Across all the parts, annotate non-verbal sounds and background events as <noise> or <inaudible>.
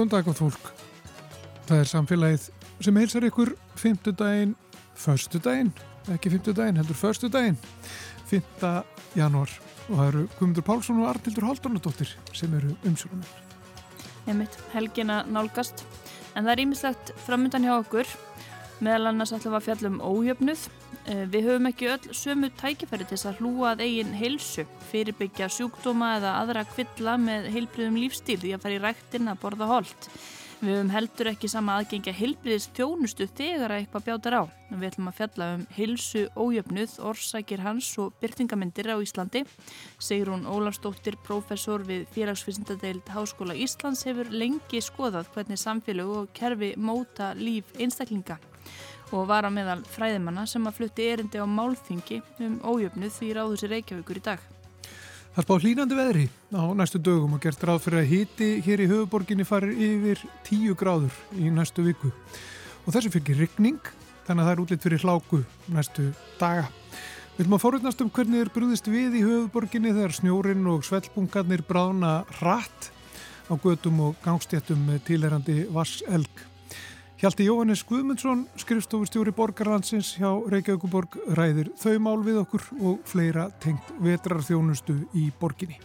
Góðan dag á fólk. Það er samfélagið sem heilsar ykkur fymtudaginn, förstudaginn, ekki fymtudaginn, heldur förstudaginn, 5. janúar. Og það eru Guðmundur Pálsson og Artildur Haldunadóttir sem eru umsjónum. Einmitt, helgina nálgast. En það er ímislegt framöndan hjá okkur. Meðal annars ætlum við að fjalla um ójöfnuð. Eh, Við höfum ekki öll sömu tækifæri til þess að hlúa að eigin heilsu, fyrirbyggja sjúkdóma eða aðra kvilla með heilbriðum lífstíl því að fara í ræktin að borða holt. Við höfum heldur ekki sama aðgengja heilbriðis þjónustu þegar að eitthvað bjátar á. Við ætlum að fjalla um heilsu ójöfnuð, orsakir hans og byrtingamindir á Íslandi. Sigrún Ólafsdóttir, prófessor við félagsfyrsindadeild Háskóla Íslands hefur lengi skoðað hvernig samfélög og kerfi móta líf einstaklinga og var á meðal fræðimanna sem að flutti erindi á málþingi um ójöfnuð því ráðu sér Reykjavíkur í dag. Það spá hlínandi veðri á næstu dögum og gert ráð fyrir að hiti hér í höfuborginni farir yfir 10 gráður í næstu viku. Og þessu fyrir rigning, þannig að það er útlitt fyrir hláku næstu daga. Við viljum að fórutnast um hvernig er brúðist við í höfuborginni þegar snjórin og svellbungarnir brána hratt á götum og gangstéttum með tilherandi vasselg. Hjalti Jóhannes Guðmundsson, skrifstofustjóri borgarlandsins hjá Reykjavíkuborg ræðir þau mál við okkur og fleira tengt vetrarþjónustu í borginni.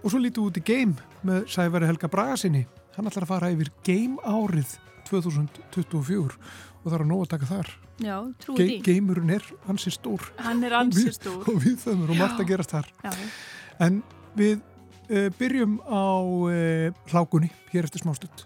Og svo lítum við út í geim með Sæfari Helga Braga sinni. Hann ætlar að fara yfir geim árið 2024 og það er að nóg að taka þar. Já, trúið Ge því. geimurinn er hansi stór. Hann er ansið stór. við- Og við þömmur og margt að gerast þar. Já, En við uh, byrjum á uh, hlákunni hér eftir smástund.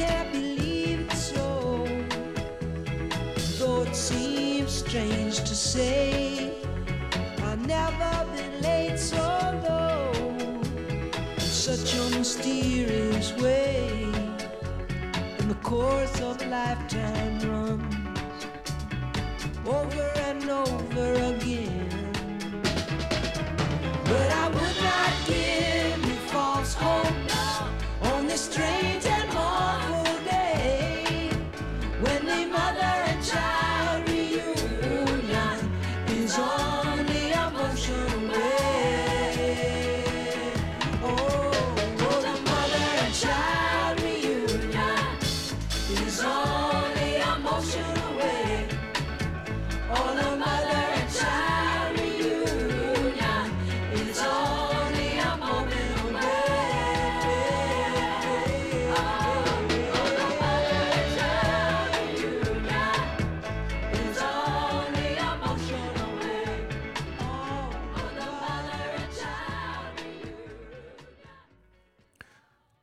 Can't believe it's so. Though it seems strange to say, I'll never be late so low. In such a mysterious way and the course of a lifetime runs over and over again. But I would not give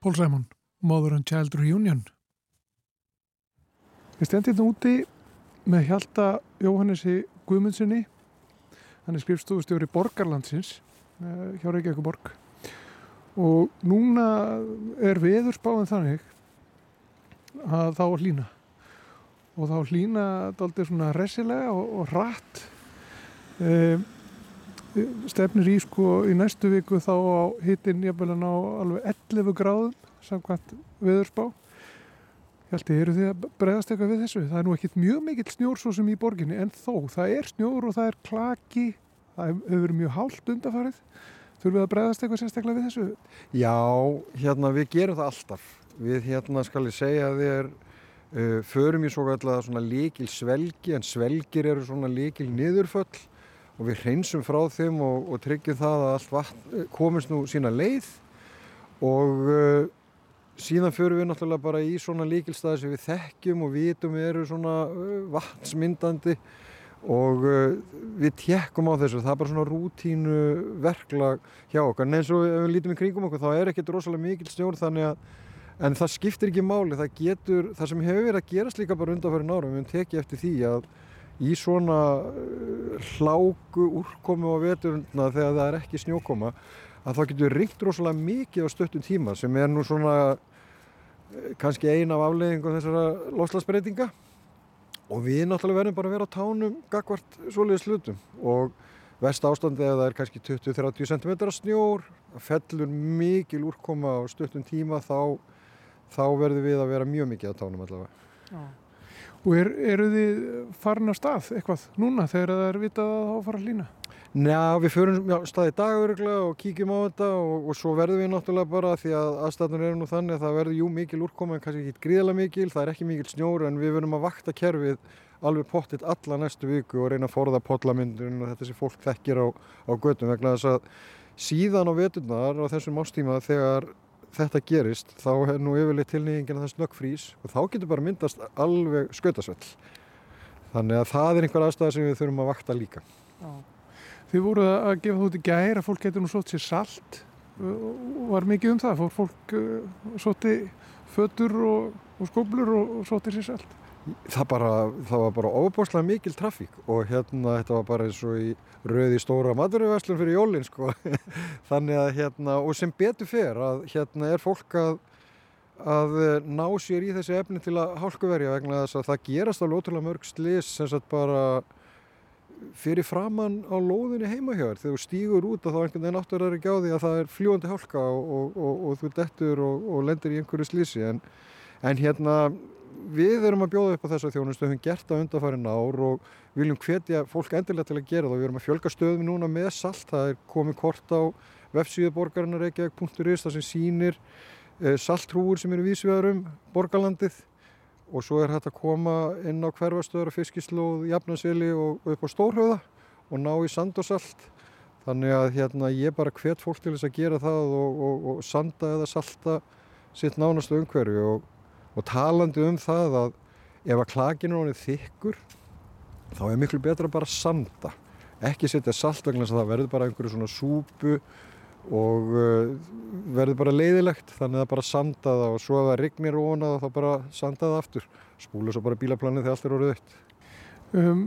Pól Sæmon, Mother and Child Reunion. Við stendum þetta úti með Hjalta Jóhannesi Guðmundsinni. Hann er skrifstofustjóri Borgarlandsins eh, hjá Reykjavíkuborg. Og núna er veðurspáin þannig að þá er hlýna. Og þá hlýna daldið svona resilega og, og rætt. Eh, stefnir í sko í næstu viku þá á hitin jafnvel á alveg 11 gráðum samkvæmt viðurspá. Ég held að eru þið að bregðast eitthvað við þessu. Það er nú ekkit mjög mikill snjór svo sem í borginni en þó, það er snjór og það er klaki, það hefur verið mjög hált undarfarið. Þurfum við að bregðast eitthvað sérstaklega við þessu? Já, hérna við gerum það alltaf. Við hérna skal ég segja að við er, uh, förum í svo kallega líkil svelgi en svelgir eru svona líkil niðurföll og við hreinsum frá þeim og, og tryggjum það að allt vatn komist nú sína leið. Og uh, síðan förum við náttúrulega bara í svona líkilstæði sem við þekkjum og vitum eru svona uh, vatnsmyndandi. Og uh, við tjekkum á þessu, það er bara svona rútínu verklag hjá okkar. En eins og ef við lítum í kringum okkur þá er ekkert rosalega mikil snjór þannig að en það skiptir ekki máli, það getur það sem hefur verið að gerast líka bara undanfærin árum við höfum tekið eftir því að í svona hláku úrkomu á veturna þegar það er ekki snjókoma að það getur ringt rosalega mikið á stöttum tíma sem er nú svona kannski ein af afleiðingum þessara loslasbreytinga og við náttúrulega verðum bara að vera á tánum gagvart svoleiðis slutum og vest ástandi eða það er kannski 20-30 cm snjór fellur mikil úrkoma á stöttum tíma þá, þá verðum við að vera mjög mikið á tánum allavega. Já. Og er, eru þið farin af stað eitthvað núna þegar það er vitað að þá fara að lína? Njá, við förum já, staði daguruglega og kíkjum á þetta og, og svo verðum við náttúrulega bara því að aðstæðanur eru nú þannig að það verður jú mikil úrkoma en kannski ekki gríðalega mikil, það er ekki mikil snjór en við verðum að vakta kerfið alveg pottitt alla næstu viku og reyna að forða potlamyndun og þetta sem fólk þekkir á, á göttum vegna þess að síðan á veturnar og þessum ástíma þegar þetta gerist þá er nú yfirleitt tilnýðingin að það snöggfrís og þá getur bara myndast alveg skautasvell. Þannig að það er einhver aðstæða sem við þurfum að vakta líka. Já. Þið voru að gefa þú í gæri að fólk getur nú sótt sér salt. Var mikið um það? Fór fólk uh, sótti fötur og, og skóblur og, og sótti sér salt það, bara, það var bara óbúslega mikil trafík og hérna þetta var bara eins og í rauði stóra maturverslun fyrir jólinn sko. <laughs> Þannig að hérna og sem betur fer að hérna er fólk að að ná sér í þessi efni til að hálkuverja vegna þess að það gerast alveg ótrúlega mörg slis sem sagt bara fyrir framann á lóðinni heimahjör þegar þú stýgur út og þá einhvern veginn áttur er ekki á því að það er fljúandi hálka og, og, og, og þú dettur og lendir í einhverju slísi en, en hérna við erum að bjóða upp á þessa þjónustu, við höfum gert það undanfærin ár og viljum hvetja fólk endilega til að gera það. Við erum að fjölga stöðum núna með salt, það er komið kort á vefsíðu borgarinnar reykjavík.is það sem sýnir e, saltrúur sem eru vísvegarum borgarlandið og svo er hægt að koma inn á hverfastöður og fiskislóð, jafnansvili og, upp á stórhauða og ná í sand og salt. Þannig að hérna, ég bara hvet fólk til þess að gera það og, og, og sanda eða salta sitt nánastu umhverfi og og talandi um það að ef að klakinu er þykkur þá er miklu betra bara að sanda. Ekki setja salt vegna þess að það verður bara einhverju svona súpu og uh, verður bara leiðilegt. Þannig að bara sanda það og svo að það rignir og vonað þá bara sanda það aftur. Spúla svo bara bílaplanið þegar allt er orðið eitt um,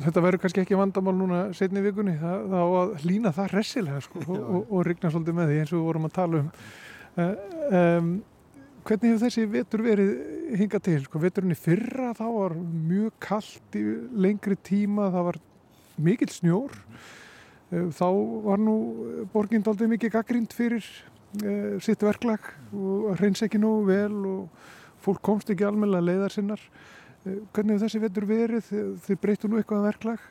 Þetta verður kannski ekki vandamál núna setni vikunni. Það, það á að lína það resilega sko, <laughs> og, og, og rigna svolítið með því eins og við vorum að tala um. Uh, um Hvernig hefur þessi vetur verið hingað til? Sko, veturinn í fyrra þá var mjög kallt í lengri tíma, það var mikill snjór. Eh, þá var nú borgind aldrei mikið gaggrind fyrir uh, sitt verklag og hreins ekki nú vel og fólk komst ekki almenna leiðar sinnar. Uh, hvernig hefur þessi vetur verið? Þið breytu nú eitthvað verklag?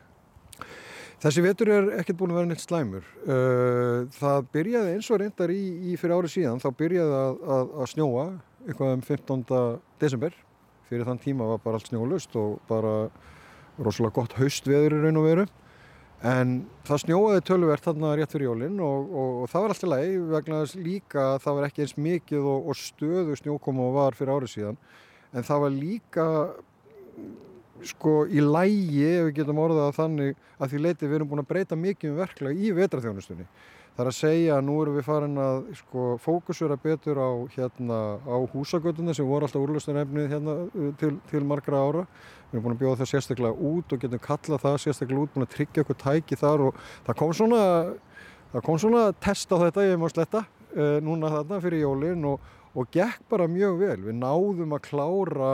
Þessi vetur er ekkert búin að vera neitt slæmur. Uh, það byrjaði eins og reyndar í, í fyrir árið síðan, þá byrjaði að, að, að snjóa eitthvað um 15. desember. Fyrir þann tíma var bara allt snjólust og bara rosalega gott haustveður í raun og veru. En það snjóaði tölverkt þarna rétt fyrir jólinn og, og, og það var alltaf leið vegna líka að það var ekki eins mikið og, og stöðu snjókoma var fyrir árið síðan. En það var líka sko í lægi ef við getum orðað þannig að því leiti við erum búin að breyta mikið um verklag í vetraþjónustunni. Það er að segja að nú erum við farin að sko, fókusura betur á, hérna, á húsagötuna sem voru alltaf úrlustunarefnið hérna, uh, til, til margra ára. Við erum búin að bjóða það sérstaklega út og getum kallað það sérstaklega út, búin að tryggja okkur tæki þar og það kom svona, það kom svona test á þetta, ég má sletta, uh, núna þarna fyrir jólinn og, og gekk bara mjög vel. Við náðum að klára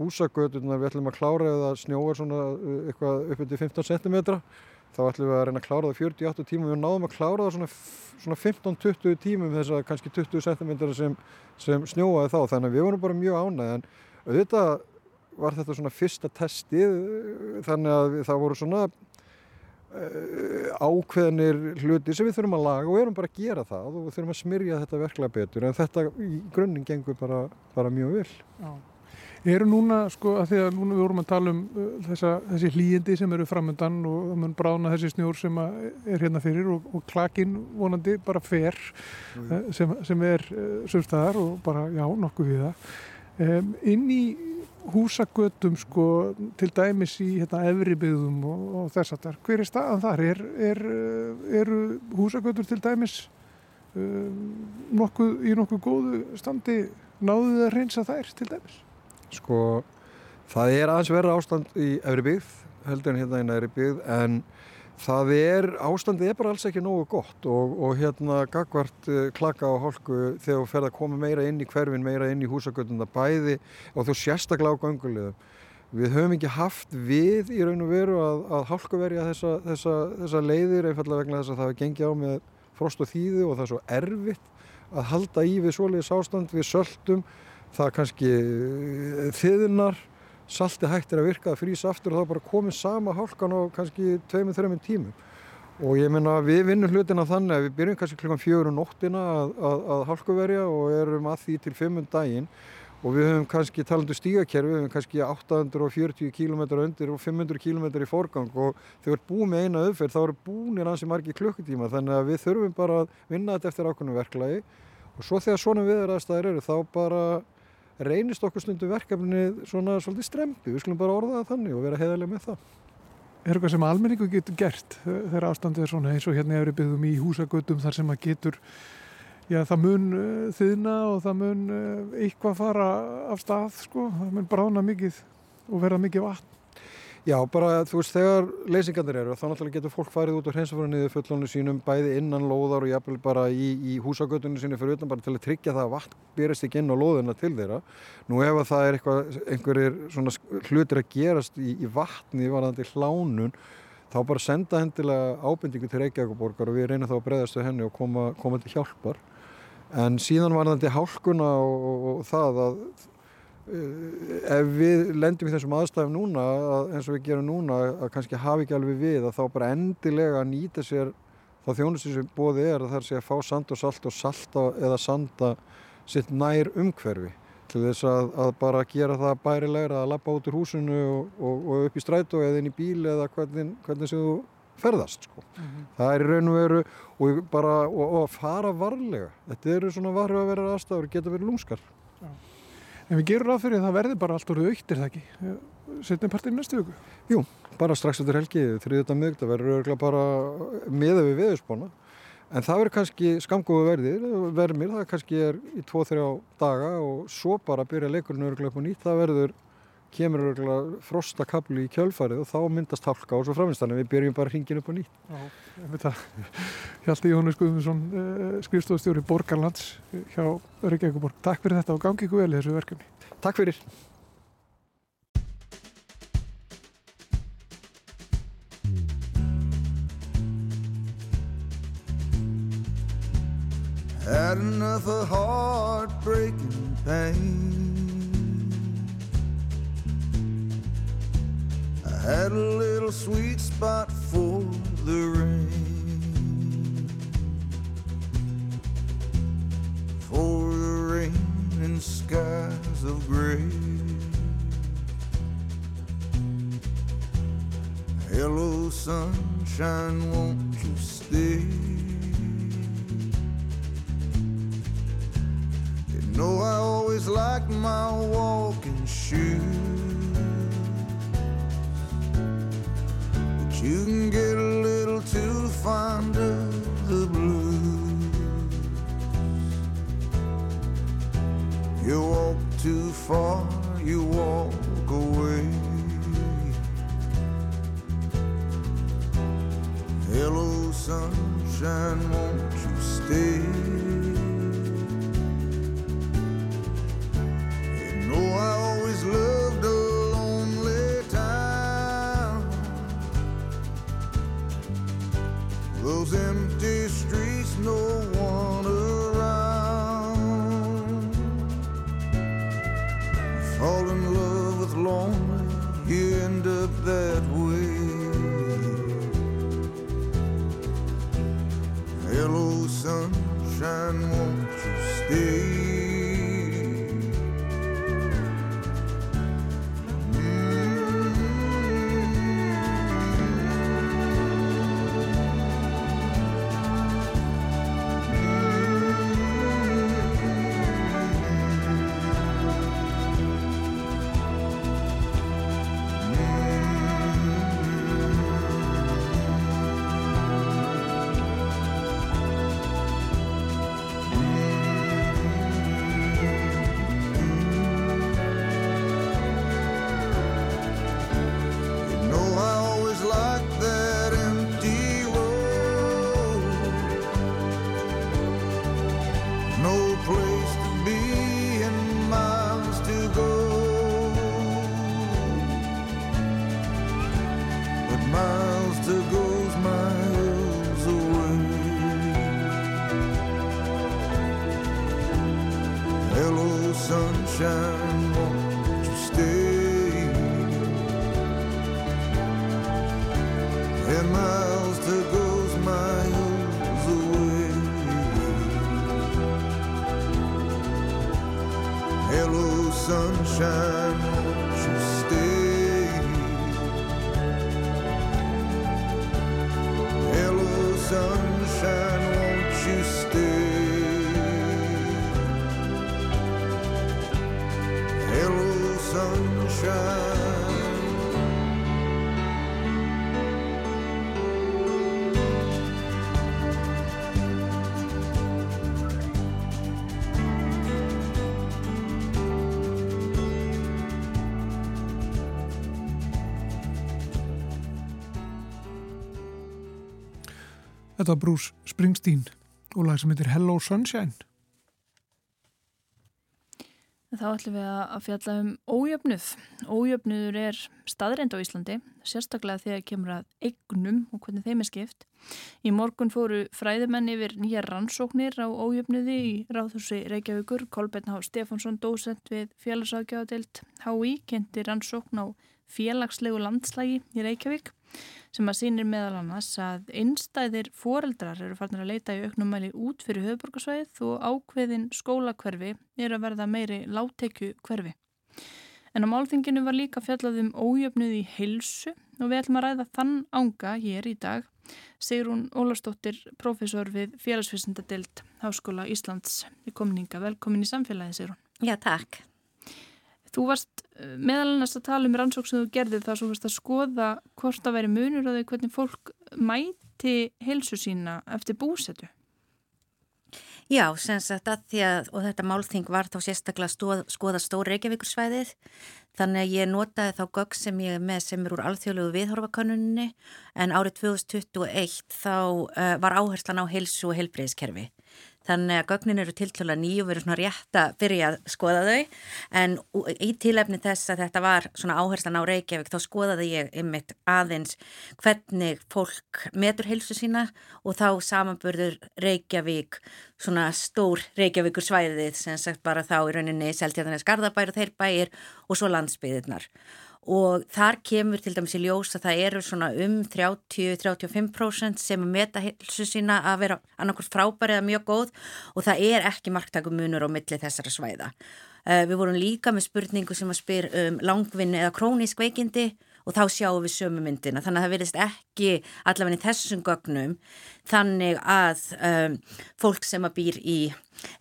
húsagötunar, við ætlum að klára eða snjóar svona uh, eitthvað upp undir 15 cm þá ætlum við að reyna að klára það 48 tímum við náðum að klára það svona, svona 15-20 tímum þess að kannski 20 cm sem, sem snjóaði þá þannig að við vorum bara mjög ánægð en auðvitað var þetta svona fyrsta testið eh, þannig að það voru svona uh, ákveðnir hluti sem við þurfum að laga og við erum bara að gera það og þurfum að smyrja þetta verklega betur en þetta í grunninn gengur bara, bara mjög vel. Já. Eru núna, sko, að því að núna við vorum að tala um uh, þessa, þessi hlýjindi sem eru framöndan og það mun brána þessi snjór sem er hérna fyrir og, og klakinn vonandi bara fer uh, sem, sem er uh, sumstaðar og bara, já, nokkuð við það. Um, inn í húsagötum, sko, til dæmis í hérna efri byggðum og, og þess að þar, hver er staðan þar? Er, er, eru húsagötur til dæmis um, nokkuð, í nokkuð góðu standi náðu þið að reynsa þær til dæmis? Sko, það er aðeins verða ástand í efri byggð, heldur en hérna í næri byggð, en það er, ástandið er bara alls ekki nógu gott og, og hérna gagvart uh, klaka og hálku þegar þú ferð að koma meira inn í hverfin, meira inn í húsagötunda bæði og þú sérstaklega á göngulegum. Við höfum ekki haft við í raun og veru að, að hálkuverja þessa, þessa, þessa leiðir einfallega vegna þess að það hefur gengið á með frost og þýðu og það er svo erfitt að halda í við svoleiðis ástand við söldum það kannski eh, þiðnar, salti hættir að virka að frýsa aftur og er bara komið sama hálkan á kannski tveimur, þreimur tímum. Og ég meina við vinnum hlutina þannig að við byrjum kannski klukkan fjögur um nóttina að, að, að hálkuverja og erum að því til fimmum daginn. Og við höfum kannski talandu stígakerfi, við höfum kannski 840 km undir og 500 km í forgang. Og þegar við erum búið með eina auðferð þá eru búinir ansi margi klukkutíma þannig að við þurfum bara að vinna þetta eftir ákveðnum verklagi. Og svo þegar svona viðraðstæðir eru þá bara reynist okkur stundum verkefni svona svolítið strempi, við skulum bara orða það þannig og vera heiðarlega með það. Er eitthvað sem almenningu getur gert eh, þegar ástandið er svona eins og hérna eru byggðum í húsagötum þar sem að getur já það mun uh, þiðna og það mun uh, eitthvað fara af stað sko, það mun brána mikið og verða mikið vatn. Já, bara þú veist, þegar leysingarnir eru þá náttúrulega getur fólk farið út á hreinsafara fullónu sínum bæði innan lóðar og jafnvel bara í, í húsagötunum sínu fyrir utan bara til að tryggja það að vatn byrjast ekki inn á lóðina til þeirra. Nú ef að það er eitthvað, einhverjir svona hlutir að gerast í, í vatni varðandi hlánun þá bara senda hendilega ábendingu til Reykjavíkuborgar og við reynum þá að breyðast við henni og koma, koma til hjálpar. En síðan varðandi hálkuna og, og, og það að ef við lendum í þessum aðstæðum núna eins og við gerum núna að kannski hafa ekki alveg við að þá bara endilega nýta sér þá þjónustu sem bóði er að það er að fá sand og salt og salta eða sanda sitt nær umhverfi. Til þess að, að bara gera það bærilegra að lappa út úr húsinu og, og, og upp í strætó eða inn í bíl eða hvernig, hvernig sem þú ferðast sko. það er í raun og veru og, bara, og, og að fara varlega. Þetta eru svona varhu að vera aðstæður geta verið lúmskar En við gerum ráð fyrir að það verði bara allt orðið aukt, er það ekki? Setnum partið næstu viku. bara strax eftir helgi, þriðjöta það verður örgulega bara meða við veðurspána en það verður kannski skamgóðu verðir, vermir, það kannski er í 2-3 daga og svo bara byrja leikurinn örgulega upp á nýtt, það verður kemur örgulega frosta kaplu í kjölfarið og þá myndast hálka og svo framins þannig að við byrjum bara hringin upp á nýtt. Já, ég veit það. <laughs> Hjalti Jóhannes Guðmundsson, uh, skrifstofstjóri Borgarlands eh, hjá Reykjavíkuborg. Takk fyrir þetta og gangi ykkur vel í þessu verkefni. Takk fyrir. Had enough of heartbreaking pain. Had a little sweet spot for the rain. For the rain and skies of gray. Hello, sunshine, won't you stay? You know I always like my walking shoes, you can get a little too fond of the blues. You walk too far, you walk away. Hello, sunshine, Var Bruce Springsteen og lag sem heitir Hello Sunshine. Þá ætlum við að fjalla um ójöfnuð. Ójöfnuður er staðreind á Íslandi, sérstaklega þegar kemur að eignum og hvernig þeim er skipt. Í morgun fóru fræðimenn yfir nýja rannsóknir á ójöfnuði í Ráðhúsi Reykjavíkur. Kolbeinn H. Stefánsson, dósent við félagsákjáðadelt HÍ, kynnti rannsókn á félagslegu landslægi í Reykjavík sem að sýnir meðal annars að einstæðir foreldrar eru farnir að leita í auknum mæli út fyrir höfuborgarsvæðið og ákveðin skólakverfi er að verða meiri láttekju hverfi. En á málþinginu var líka fjallað um ójöfnuð í heilsu og við ætlum að ræða þann ánga hér í dag. Sigrún Ólastóttir, profesor við félagsfyrstendadelt Háskóla Íslands í komninga. Velkomin í samfélagi, Sigrún. Já, takk. Þú varst eh, meðal annars að tala um rannsók sem þú gerðið þar svo varst að skoða hvort að veri munur og því hvernig fólk mæti heilsu sína eftir búsetu. Já, sem sagt að því að, og þetta málþing var þá sérstaklega stóð, skoða stór Reykjavíkursvæðið, þannig að ég notaði þá gögg sem ég með sem er úr alþjóðlegu viðhorfakanunni, en árið 2021 þá uh, var áherslan á heilsu og heilbreyðiskerfi. Þannig að gögnin eru tiltöla nýju og verið svona rétt að byrja að skoða þau. En í tilefni þess að þetta var svona áherslan á Reykjavík þá skoðaði ég ymmit aðeins hvernig fólk metur heilsu sína og þá samanburður Reykjavík svona stór Reykjavíkur svæðið sem sagt bara þá í rauninni Seltjarnanes Garðabær og þeir bæir og svo landsbyðirnar og þar kemur til dæmis í ljós að það eru svona um 30-35% sem að meta hilsu sína að vera annarkvæmt frábæri eða mjög góð og það er ekki marktakum munur á milli þessara svæða. Uh, við vorum líka með spurningu sem að spyr um langvinni eða krónísk veikindi og þá sjáum við sömu myndina. Þannig að það verðist ekki allavega í þessum gögnum þannig að um, fólk sem að býr í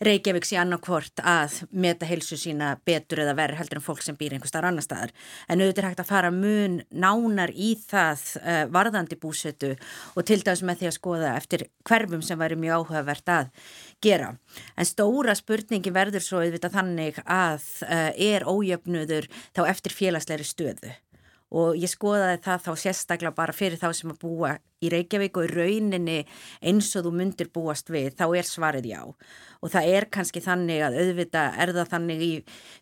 Reykjavík sé annarkvort að meta heilsu sína betur eða verður heldur en fólk sem býr einhver starf annar staðar. En auðvitað er hægt að fara mun nánar í það uh, varðandi búsetu og til dæmis með því að skoða eftir hverfum sem væri mjög áhugavert að gera. En stóra spurningi verður svo auðvitað þannig að uh, er ójöfnuður þá eftir félagsleiri stöðu og ég skoðaði það þá sérstaklega bara fyrir þá sem að búa í Reykjavík og í rauninni eins og þú myndir búast við, þá er svarið já. Og það er kannski þannig að auðvita er það þannig í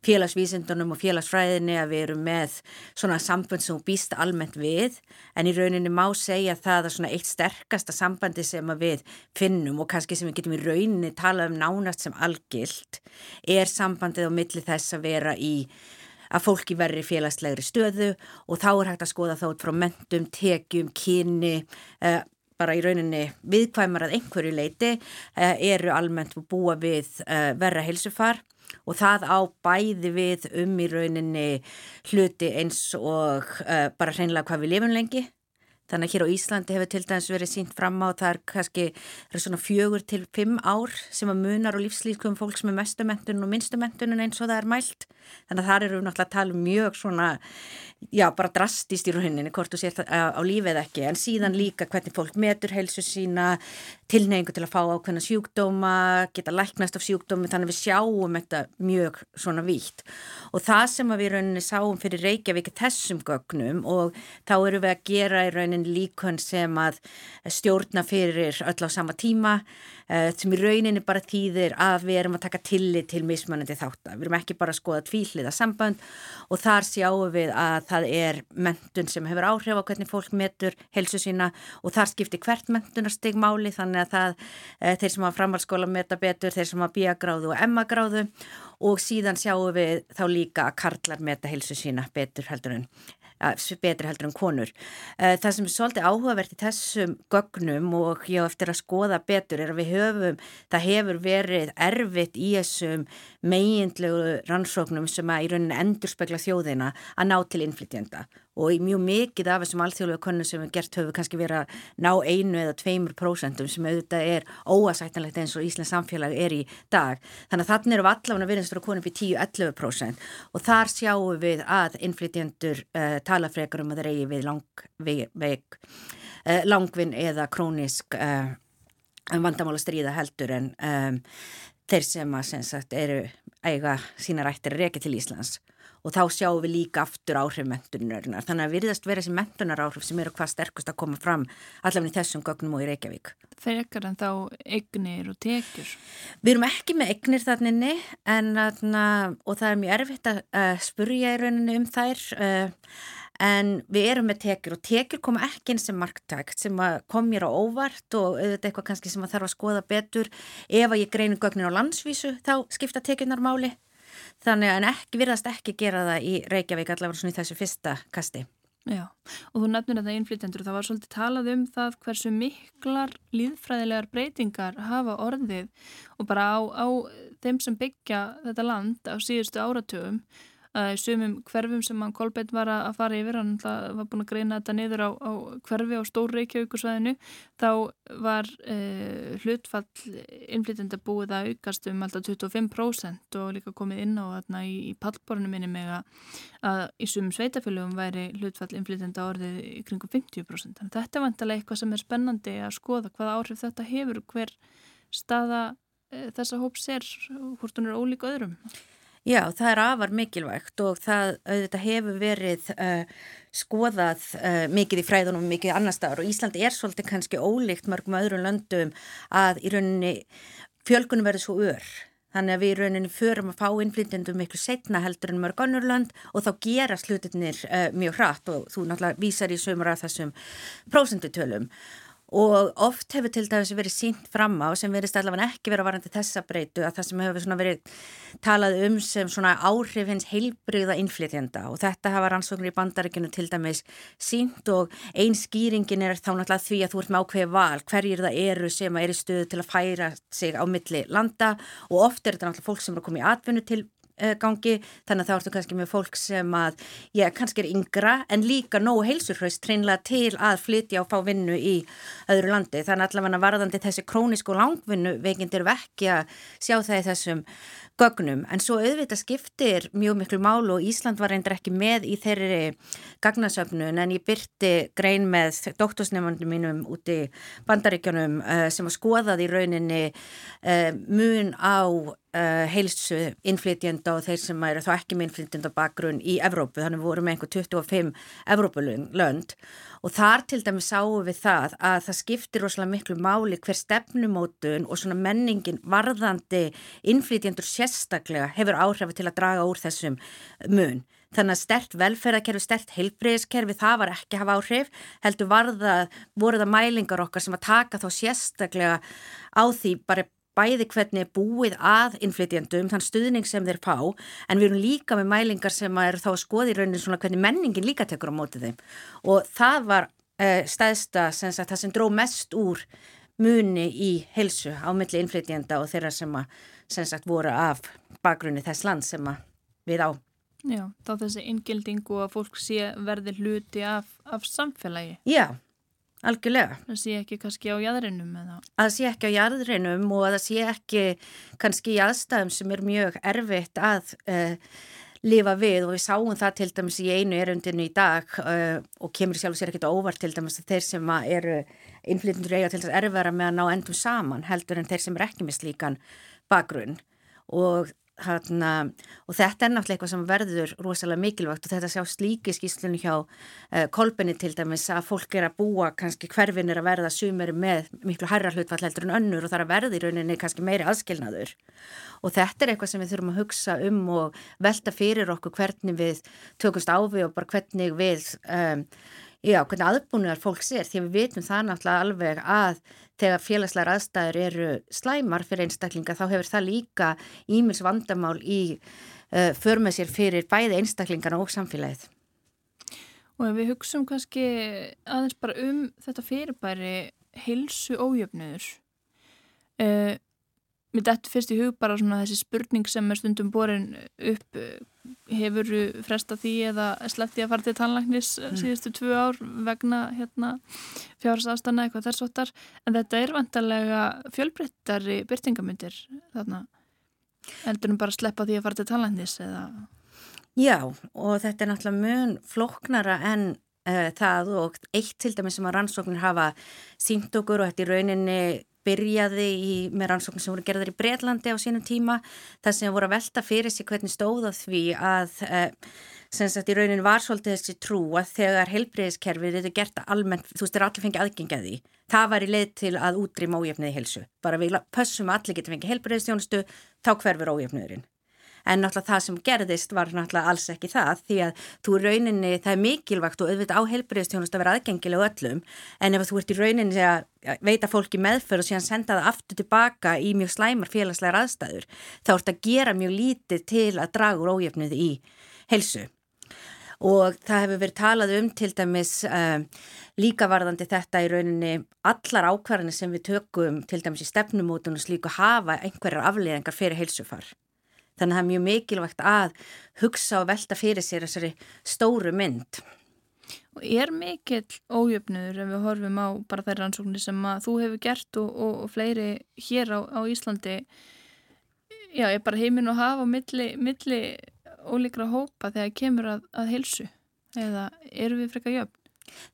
félagsvísindunum og félagsfræðinni að við erum með svona sambund sem býst almennt við en í rauninni má segja það að svona eitt sterkasta sambandi sem við finnum og kannski sem við getum í rauninni talað um nánast sem algilt er sambandið á milli þess að vera í að fólki verri félagslegri stöðu og þá er hægt að skoða þá út frá mentum, tekjum, kyni, uh, bara í rauninni viðkvæmar að einhverju leiti uh, eru almennt búa við uh, verra heilsufar og það á bæði við um í rauninni hluti eins og uh, bara hreinlega hvað við lifum lengi Þannig að hér á Íslandi hefur til dæmis verið sínt fram á það er kannski er svona fjögur til fimm ár sem að munar og lífslíkum fólks með mestumentun og minnstumentunum eins og það er mælt. Þannig að það eru náttúrulega að tala um mjög svona, já bara drastist í rauninni hvort þú sér á, á lífið ekki en síðan líka hvernig fólk metur heilsu sína, tilneyingu til að fá ákveðna sjúkdóma, geta læknast af sjúkdómi þannig að við sjáum þetta mjög svona vítt. Og það sem við rauninni sáum fyrir Reykjavík þessum gögnum og þá eru við að gera í rauninni raunin líkun sem að stjórna fyrir öll á sama tíma eh, sem í rauninni bara þýðir að við erum að taka tillit til mismunandi þáttar. Við erum ekki bara að skoða tvíliða samband og þar sjáum við að það er mentun sem hefur áhrif á hvernig fólk metur helsu sína og þar skiptir hvert mentunarstig máli þannig að það, eh, þeir sem hafa framhaldsskóla meta betur, þeir sem hafa bíagráðu og emmagráðu og síðan sjáum við þá líka að karlar meta helsu sína betur heldur en betri heldur en konur. Eh, það sem er svolítið áhugavert í þessum gögnum og ég á eftir að skoða betur er að við höfum, það hefur verið erfitt í þessum meginlegu rannsóknum sem að í rauninni endur spekla þjóðina að ná til innflytjenda og mjög mikið af þessum alþjóðlega konum sem við gert höfum kannski verið að ná einu eða tveimur prósentum sem auðvitað er óasættanlegt eins og Íslands samfélag er í dag. Þannig að þannig eru allavega veriðstur að konum fyrir 10-11% og þar sjáum við að innflytjendur uh, tala frekar um að það reyji við langveik, uh, langvinn eða krónisk uh, vandamála stríða heldur en um, þeir sem að sem sagt, eru eiga sína rættir að reyka til Íslands og þá sjáum við líka aftur áhrif mentunarinnar. Þannig að virðast vera þessi mentunar áhrif sem eru hvað sterkust að koma fram allavega í þessum gögnum og í Reykjavík. Frekar en þá egnir og tekjur? Við erum ekki með egnir þannig en og það er mjög erfitt að spurja í rauninni um þær uh, en við erum með tekjur og tekjur koma ekki eins sem marktækt sem kom mér á óvart og auðvitað eitthvað kannski sem að þarf að skoða betur ef að ég greinu gögnin á landsvísu þá skipta tekjurnar máli þannig að ekki virðast ekki gera það í Reykjavík allavega svona í þessu fyrsta kasti. Já, og þú nefnir þetta innflytjendur það var svolítið talað um það hversu miklar líðfræðilegar breytingar hafa orðið og bara á, á þeim sem byggja þetta land á síðustu áratugum að sumum hverfum sem hann Kolbeitt var að fara yfir, hann var búin að greina þetta niður á, á hverfi á stór Reykjavíkusvæðinu, þá var eh, hlutfall innflytjenda búið að aukast um alltaf 25% og líka komið inn á þarna í, í pallborinu minni með að í sumum sveitafélögum væri hlutfall innflytjenda orðið í kringum 50%. Þannig þetta er vantilega eitthvað sem er spennandi að skoða hvaða áhrif þetta hefur, hver staða eh, þessa hóps er, hvort hún er ólík öðrum. Já, það er afar mikilvægt og það auðvitað hefur verið uh, skoðað uh, mikið í fræðunum og mikið annar staðar. Og Íslandi er svolítið kannski ólíkt mörgum öðrum löndum að í rauninni fjölgunum verður svo ör. Þannig að við í rauninni förum að fá innflytjandum miklu setna heldur en mörg önnur lönd og þá gera slutinir uh, mjög hratt. Og þú náttúrulega vísar í sömur af þessum prósendutölum og oft hefur til dæmis verið sínt fram á sem verið allavega ekki verið að varandi þessa breytu að það sem hefur verið talað um sem svona áhrif hins heilbriða innflytjanda og þetta hafa rannsóknir í bandaríkinu til dæmis sínt og einn skýringin er þá náttúrulega því að þú ert með ákveði val hverjir það eru sem er í stöðu til að færa sig á milli landa. Og oft er þetta náttúrulega fólk sem er að koma í atvinnu til gangi. Þannig að þá ertu kannski með fólk sem að já, kannski er yngra en líka nógu heilsurhraust treinlega til að flytja og fá vinnu í öðru landi. Þannig allavega varðandi þessi krónísku langvinnu veikindir vekki að sjá það í þessum gögnum. En svo auðvitað skiptir mjög miklu mál og Ísland var reyndir ekki með í þeirri gagnasöfnun en ég byrti grein með doktorsnefnandum mínum út í bandaríkjanum uh, sem að skoðaði í rauninni uh, mun á uh, heilsu innflytjenda og þeir sem eru þá ekki með innflytjenda bakgrunn í Evrópu þannig voru með einhver 25 Evrópulönd og þar til dæmi sáum við það að það skiptir rosalega miklu máli hver stefnumótun og svona menningin varðandi innflytjendur sérstaklega hefur áhrifu til að draga úr þessum mun. Þannig að stert velferðarkerfi, stert heilbreyðskerfi, það var ekki að hafa áhrif, heldur varða, voru það mælingar okkar sem að taka þá sérstaklega á því bara bæði hvernig er búið að innflytjandum, þann stuðning sem þeir fá, en við erum líka með mælingar sem eru þá að skoða í raunin svona hvernig menningin líka tekur á mótið þeim og það var uh, stæðsta, sem sagt, það sem dró mest úr muni í heilsu á milli innflytjenda og þeirra sem að sem sagt voru af bakgrunni þess land sem við á. Já, þá þessi inngildingu að fólk sé verði hluti af, af samfélagi. Já, algjörlega. Það sé ekki kannski á jæðrinum eða? Að það sé ekki á jæðrinum og að það sé ekki kannski í aðstæðum sem er mjög erfitt að uh, lifa við og við sáum það til dæmis í einu erundinu í dag uh, og kemur sjálf sér ekkert óvart til dæmis að þeir sem eru innflytundur eiga til þess erfara með að ná endum saman heldur en þeir sem er ekki með slíkan bakgrunn og Hana, og þetta er náttúrulega eitthvað sem verður rosalega mikilvægt og þetta sjá slíki skýslunni hjá uh, kolbenni til dæmis að fólk er að búa kannski hverfin er að verða sumeri með miklu harra hlutfall heldur en önnur og það er að verða í rauninni kannski meiri aðskilnaður. Og þetta er eitthvað sem við þurfum að hugsa um og velta fyrir okkur hvernig við tökumst á við og bara hvernig við um, já, hvernig aðbúingar fólks er því við vitum það náttúrulega alveg að þegar félagslegar aðstæður eru slæmar fyrir einstaklinga þá hefur það líka ímils vandamál í uh, förmið sér fyrir bæði einstaklingarna og samfélagið. Og ef við hugsaum kannski aðeins bara um þetta fyrirbæri hilsu ójöfnur, uh, mér dættu fyrst í hug bara svona þessi spurning sem er stundum borin upp hefur fresta því eða sleppti að fara til tannlæknis mm. síðustu tvö ár vegna hérna, fjárhastafstana eitthvað þessóttar en þetta er vantarlega fjölbreyttari byrtingamyndir þarna. Endur um bara að sleppa því að fara til tannlæknis eða? Já og þetta er náttúrulega mjög floknara en uh, það og eitt til dæmis sem að rannsóknir hafa sínt okkur og þetta í rauninni byrjaði í, með rannsóknum sem voru gerðar í Breitlandi á sínum tíma þar sem voru að velta fyrir sig hvernig stóða því að eh, sem sagt í raunin var svolítið þessi trú að þegar helbriðiskerfið þetta gert almennt, þú veist, þeir allir fengið aðgengaði það var í leið til að útrýma ójöfniði helsu, bara við pössum að allir geta fengið helbriðistjónustu, þá hverfur ójöfniðurinn en náttúrulega það sem gerðist var náttúrulega alls ekki það því að þú rauninni, það er mikilvægt og auðvitað á heilbreyðstjónust að vera aðgengilega öllum en ef þú ert í rauninni að veita fólki meðferð og síðan senda það aftur tilbaka í mjög slæmar félagslegar aðstæður þá ert að gera mjög lítið til að draga úr ójöfnuð í helsu og það hefur verið talað um til dæmis uh, líka varðandi þetta í rauninni allar ákvarðanir sem við tökum til dæmis í stefnumótunum slíku hafa einhverjar afliðingar fyrir heilsufar. Þannig að það er mjög mikilvægt að hugsa og velta fyrir sér þessari stóru mynd. Og er mikill ójöfnur ef við horfum á bara þær rannsóknir sem að þú hefur gert og, og, og fleiri hér á, á Íslandi, já, er bara heiminn og hafa milli, milli ólíkra hópa þegar kemur að, að hilsu eða eru við frekka jöfn?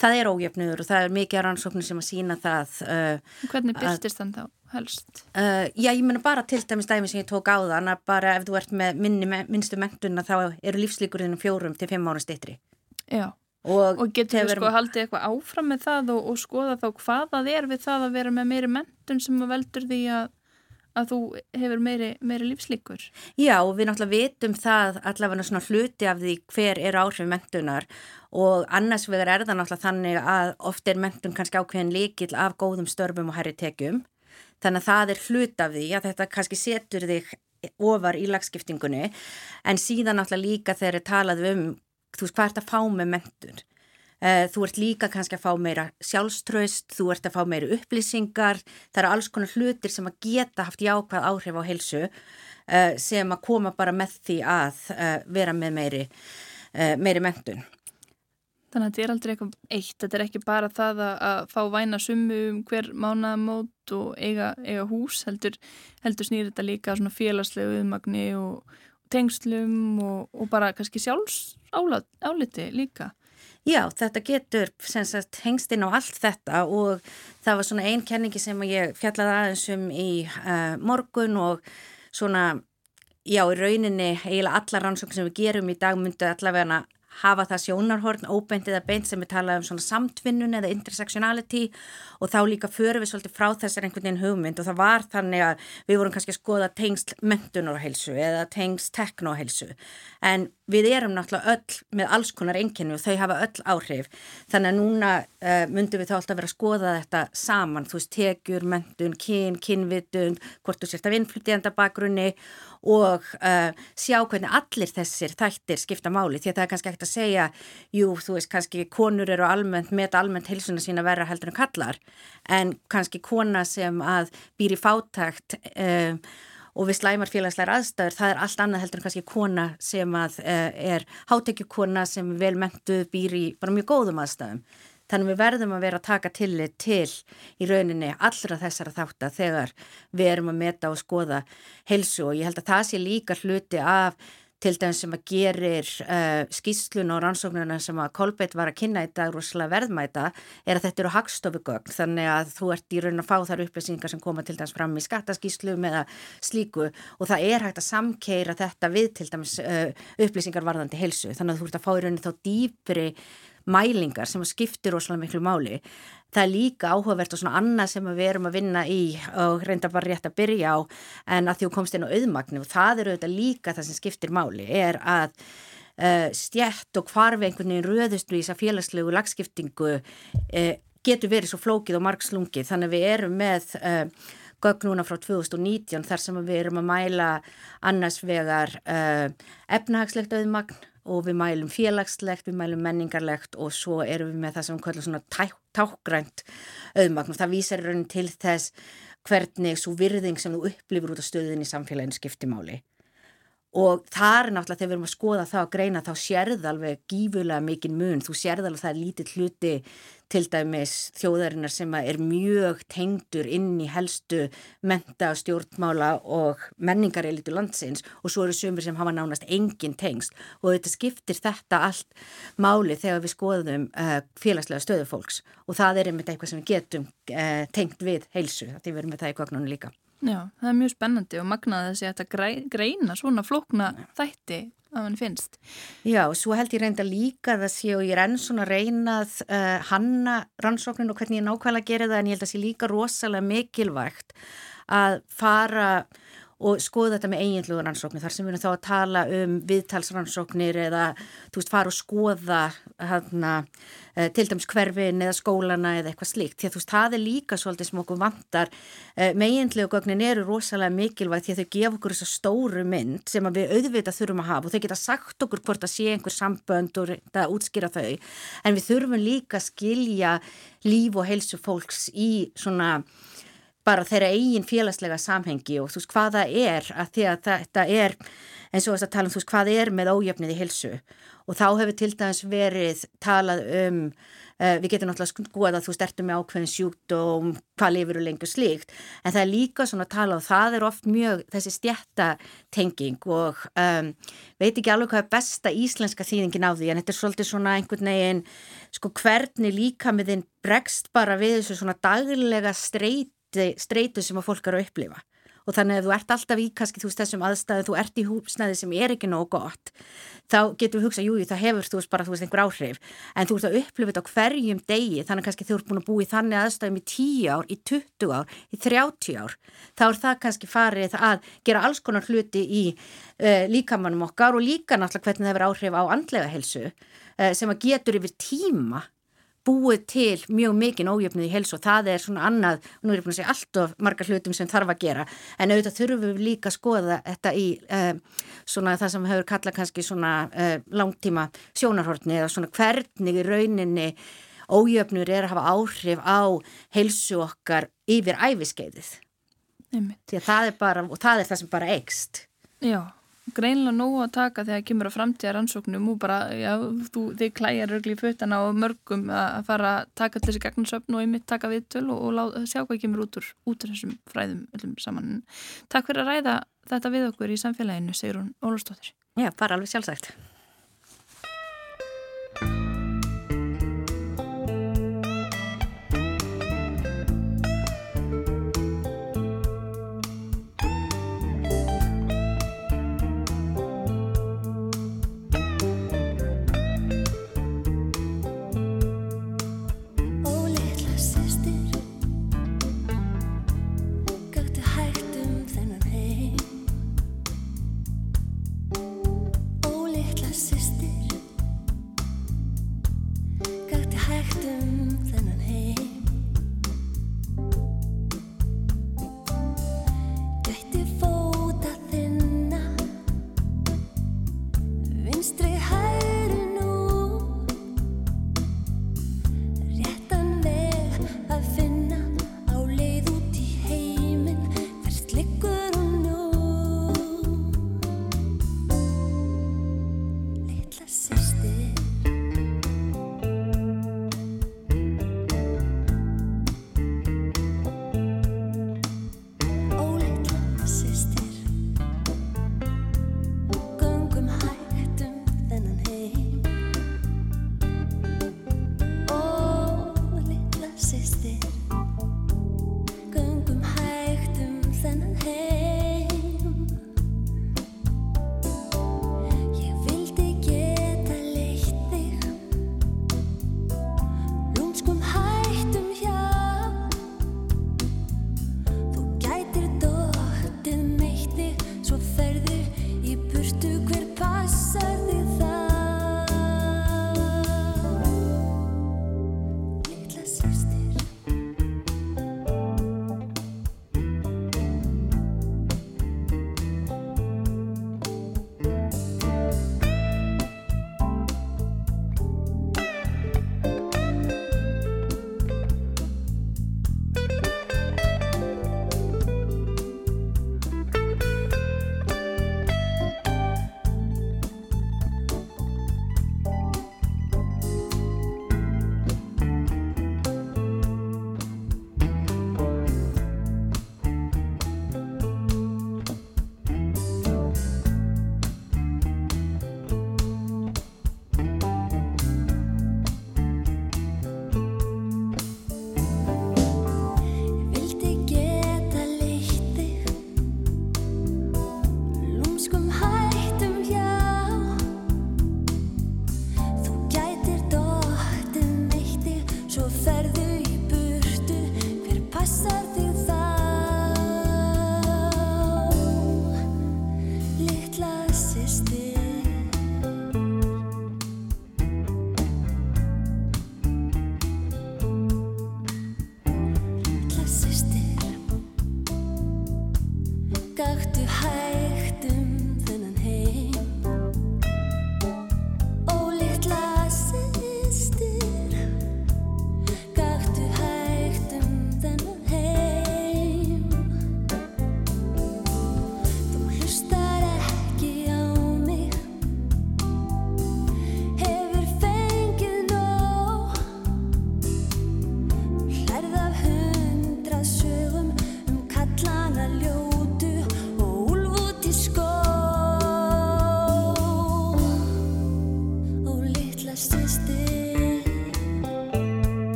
Það er ójöfnur og það er mikið rannsóknir sem að sína það. Uh, Hvernig byrstist þann þá? helst? Uh, já, ég menna bara til dæmis dæmi sem ég tók á þann að bara ef þú ert með minni, minnstu mentuna þá eru lífslíkurinn fjórum til fimm ára stittri. Já, og, og getur við sko haldið eitthvað áfram með það og, og skoða þá hvað það er við það að vera með meiri mentun sem veldur því að að þú hefur meiri, meiri lífslíkur. Já, og við náttúrulega vitum það allavega svona hluti af því hver er áhrif mentunar og annars vegar er það náttúrulega þannig að oft er mentun kannski ákveðin líkil af góðum störfum og herri tekjum Þannig að það er hlut af því að þetta kannski setur þig ofar í lagskiptingunni en síðan náttúrulega líka þegar þið talaðu um þú veist hvað ert að fá með mentun. Eh, þú ert líka kannski að fá meira sjálfströst, þú ert að fá meira upplýsingar, það eru alls konar hlutir sem að geta haft jákvæð áhrif á heilsu eh, sem að koma bara með því að eh, vera með meiri, meiri mentun. Þannig að þetta er aldrei eitthvað eitt, þetta er ekki bara það að, fá væna summu um hver mánaðamót og eiga, eiga hús, heldur, heldur snýr þetta líka félagslegu uðmagni og tengslum og, og bara kannski sjálfs áliti líka. Já, þetta getur sagt, hengst inn á allt þetta og það var svona einn kenningi sem ég fjallaði aðeins um í uh, morgun og svona, já, í rauninni eiginlega alla rannsókn sem við gerum í dag myndu allavega hafa það sjónarhorn, óbeint eða beint sem við talaðum um svona samtvinnun eða intersectionality og þá líka förum við svolítið frá þessar einhvern veginn hugmynd. Og það var þannig að við vorum kannski að skoða tengst mentunarheilsu eða tengst teknoheilsu. En við erum náttúrulega öll með alls konar enginni og þau hafa öll áhrif. Þannig að núna uh, myndum við þá alltaf vera að skoða þetta saman, þú veist, tekjur, mentun, kyn, kynvitun, hvort þú sért af innflytjanda bakgrunni og uh, sjá hvernig allir þessir þættir skipta máli því að það er kannski ekkert að segja jú, þú veist, kannski konur eru almennt með almennt heilsuna sína verra heldur en kallar en kannski kona sem að býr í fátækt uh, og við slæmar félagslegar aðstæður, það er allt annað heldur en kannski kona sem að uh, er hátekjukona sem vel mentuð býr í bara mjög góðum aðstæðum Þannig við verðum að vera að taka tillit til í rauninni allra þessara þáttar þegar við erum að meta og skoða heilsu. Og ég held að það sé líka hluti af til dæmis sem að gerir uh, skýslun og rannsóknuna sem að Kolbeitt var að kynna í dag rúslega verðmæta er að þetta eru hagstofugögn þannig að þú ert í raun að fá þar upplýsingar sem koma til dæmis fram í skattaskýslu með slíku. Og það er hægt að samkeira þetta við til dæmis uh, upplýsingar varðandi heilsu. Þannig að þú ert að fá í rauninni þá dýpri mælingar sem skiptir rosalega miklu máli. Það er líka áhugavert og svona annað sem við erum að vinna í og reynda bara rétt að byrja á en að þú komst inn á auðmagnu og það eru auðvitað líka það sem skiptir máli er að uh, stjætt og hvarfi einhvern veginn röðust við í þessa félagslegu lagskiptingu uh, getur verið svo flókið og margslungið þannig að við erum með uh, gögn núna frá 2019 þar sem við erum að mæla annars vegar efnahagslegt auðmagn og við mælum félagslegt, við mælum menningarlegt og svo erum við með það sem við kallum svona tá, tákgrænt auðmagn. Og það vísar raunin til þess hvernig svo virðing sem þú upplifur út á stöðin í samfélaginu skiptimáli og það er náttúrulega þegar við erum að skoða það að greina þá sérð alveg gífulega mikinn mun, þú sérð alveg það er lítið hluti til dæmis þjóðarinnar sem er mjög tengdur inn í helstu menta, stjórnmála og menningarelitu landsins og svo eru sömur sem hafa nánast engin tengst og þetta skiptir þetta allt máli þegar við skoðum uh, félagslega stöðufólks og það er einmitt eitthvað sem við getum uh, tengt við heilsu, því við erum með það í gögnunum líka. Já, það er mjög spennandi og magnaði þessi að þetta greina svona flókna þætti að hann finnst. Já, svo held ég reynda líka það sé og ég er enn svona reynað uh, hanna rannsóknin og hvernig ég nákvæmlega gerir það en ég held að það sé líka rosalega mikilvægt að fara og skoða þetta með eiginlugur rannsóknir þar sem við erum þá að tala um viðtalsrannsóknir eða þú veist fara og skoða hana, eh, til dæms hverfin eða skólana eða eitthvað slíkt. Því að þú veist það er líka svolítið sem okkur vantar. Eh, með eiginlugur gögnin eru rosalega mikilvægt því að þau gefa okkur þessa stóru mynd sem við auðvitað þurfum að hafa og þau geta sagt okkur hvort að sé einhver sambönd og það útskýra þau. En við þurfum líka að skilja líf og heilsu fólks í svona bara þeirra eigin félagslega samhengi og þú veist hvaða er að því að þetta er eins og þess að tala um þú veist hvað er með ójöfnið í hilsu og þá hefur til dæmis verið talað um uh, við getum náttúrulega skoða að þú stertum með ákveðin sjúkdóm, hvað lifur og lengur slíkt. En það er líka svona að tala og það er oft mjög þessi stjættatenging og um, veit ekki alveg hvað er besta íslenska þýðingin á því en þetta er svolítið svona einhvern veginn sko hvernig líka með þinn bregst bara við þessu svona daglega streyt streitu sem að fólk eru að upplifa. Og þannig að þú ert alltaf í kannski þú veist þessum aðstæðu, þú ert í húsnæði sem er ekki nógu gott, þá getur við hugsað júi það hefur þú veist bara þú veist einhver áhrif. En þú ert að upplifa þetta á hverjum degi þannig kannski þú ert búin að búi í þannig aðstæðum í 10 ár, í 20 ár, í 30 ár þá er það kannski farið að gera alls konar hluti í uh, líkamannum okkar og líka náttúrulega hvernig það verður áhrif á andlega helsu uh, sem að getur yfir tíma búið til mjög mikinn ójöfnið í hels og það er svona annað, nú er ég búin að segja allt of margar hlutum sem þarf að gera, en auðvitað þurfum við líka að skoða þetta í uh, svona það sem hefur kallað kannski svona uh, langtíma sjónarhortni eða svona hvernig í rauninni ójöfnur er að hafa áhrif á helsu okkar yfir æfiskeiðið. Því að það er bara, og það er það sem bara eikst. Já greinlega nógu að taka þegar kemur á framtíðar ansóknum og bara, já, þú, þið klæjar örgli í fötana og mörgum að fara að taka til þessi gegnarsöfn og einmitt taka viðtöl og, og lá, sjá hvað kemur út úr, út úr þessum fræðum öllum saman. Takk fyrir að ræða þetta við okkur í samfélaginu, segir hún Ólastóttir. Já, bara alveg sjálfsagt.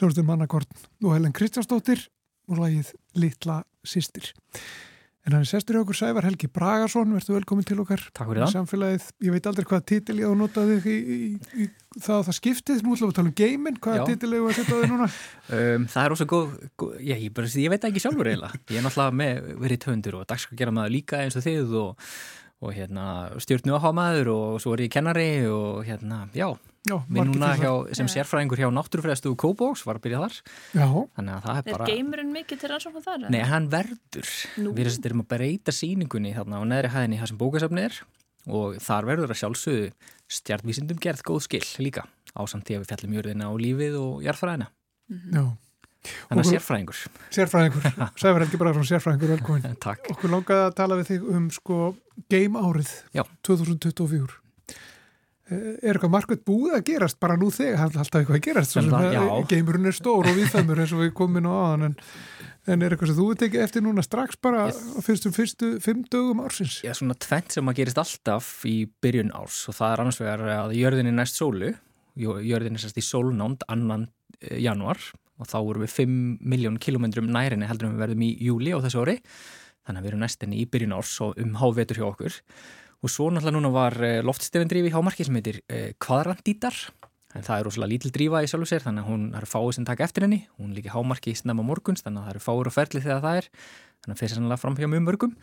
Hljóðstur Mannakorn og Helen Kristjánsdóttir og lagið Litla Sistir. En hann er sestur í okkur Sævar Helgi Bragason, verður velkomin til okkar Takk fyrir það. samfélagið. Ég veit aldrei hvað titil ég á að nota þig í, í, í, það að það skiptið. Nú ætlum við að tala um geiminn, hvaða Já. titil ég að setja á þig núna? <laughs> Um, það er ósað góð, góð ég, ég, bara, ég veit ekki sjálfur eiginlega. Ég er náttúrulega með verið töndur og dagskakera maður líka eins og þið og, og hérna, stjórnu áhuga maður og svo er ég kennari og hérna, já, Já, við núna hjá, sem sérfræðingur hjá Náttúrufræðstu Kópóks var að byrja þar. Já, Þannig að það er Er bara... geimurinn mikið til rannsókn þar? Nei, hann verður. Nú. Við erum- að breyta sýningunni þarna á neðri hæðinni þar sem bókasafni er og þar verður að sjálfsögðu stjartvísindum gerð góð skil líka á samt því að við fjallum jörðina og lífið og jarðfræðina. já. Þannig að sérfræðingur. Sérfræðingur, <laughs> Sævar Helgi Bragason, sérfræðingur, velkomin. <laughs> Takk. Okkur langaði að tala við þig um sko game árið Já. 2024. Eh, Er eitthvað markvært búið að gerast bara nú þegar, alltaf eitthvað að gerast já. geimurinn er stór og viðfæmur eins og við komum inn á aðan en, en er eitthvað sem þú veit ekki eftir núna strax bara Yes. fyrstum fyrstu fimm dögum ársins? Já, svona tvent sem að gerist alltaf í byrjun árs og það er annars vegar að jörðin er næst sólu, jörðin er sérst í sólnánd annan eh, januar og þá vorum við 5 miljón kilometrum nærinni heldur en við verðum í júli á þessu ári. Þannig að við erum næstinni í byrjun árs og um hávetur hjá okkur og svo náttúrulega núna var loftstefindrifi hjá marki sem heitir eh, kvadrandítar en það er rosalega lítil drífa í sjálfu sér þannig að hún það eru fáið sem taka eftir henni. Hún líka hámarki snemma morguns þannig að það eru fáir og ferli þegar það er. Þannig að fyrir sannlega fram hjá mjög mörgum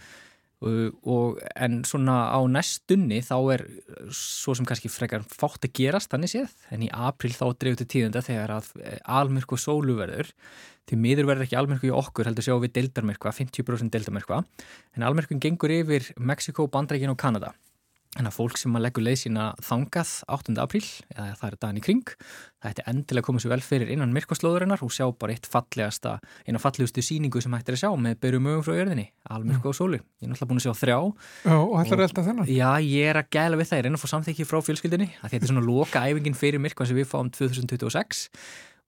og, en svona á næstunni þá er uh, svo sem kannski frekar fátt að gerast þannig séð. En í april þá dreifur til tíðenda þegar að eh, almyrk og sólu verður. Því miður verður ekki almyrku í okkur heldur sjáum við deildarmyrkva, 50% deildarmyrkva. En almyrkun gengur yfir Mexiko, Bandreikin og Kanada en að fólk sem að leggur leið sína þangað 8. apríl, eða það er daginn í kring það ætti endilega að koma sér vel fyrir innan myrkvaslóðurinnar og sjá bara eitt fallegasta eina fallegustu síningu sem hægt er að sjá með byrjum mögum frá jörðinni, almyrku og sólu. Ég er náttúrulega búin að sjá þrjá Já, og ætlar að elda þennan? Já, ég er að gæla við það, ég reyna að fá samþykki frá fjölskyldinni þetta er svona loka æfingin fyrir myrkvan sem við fáum 2026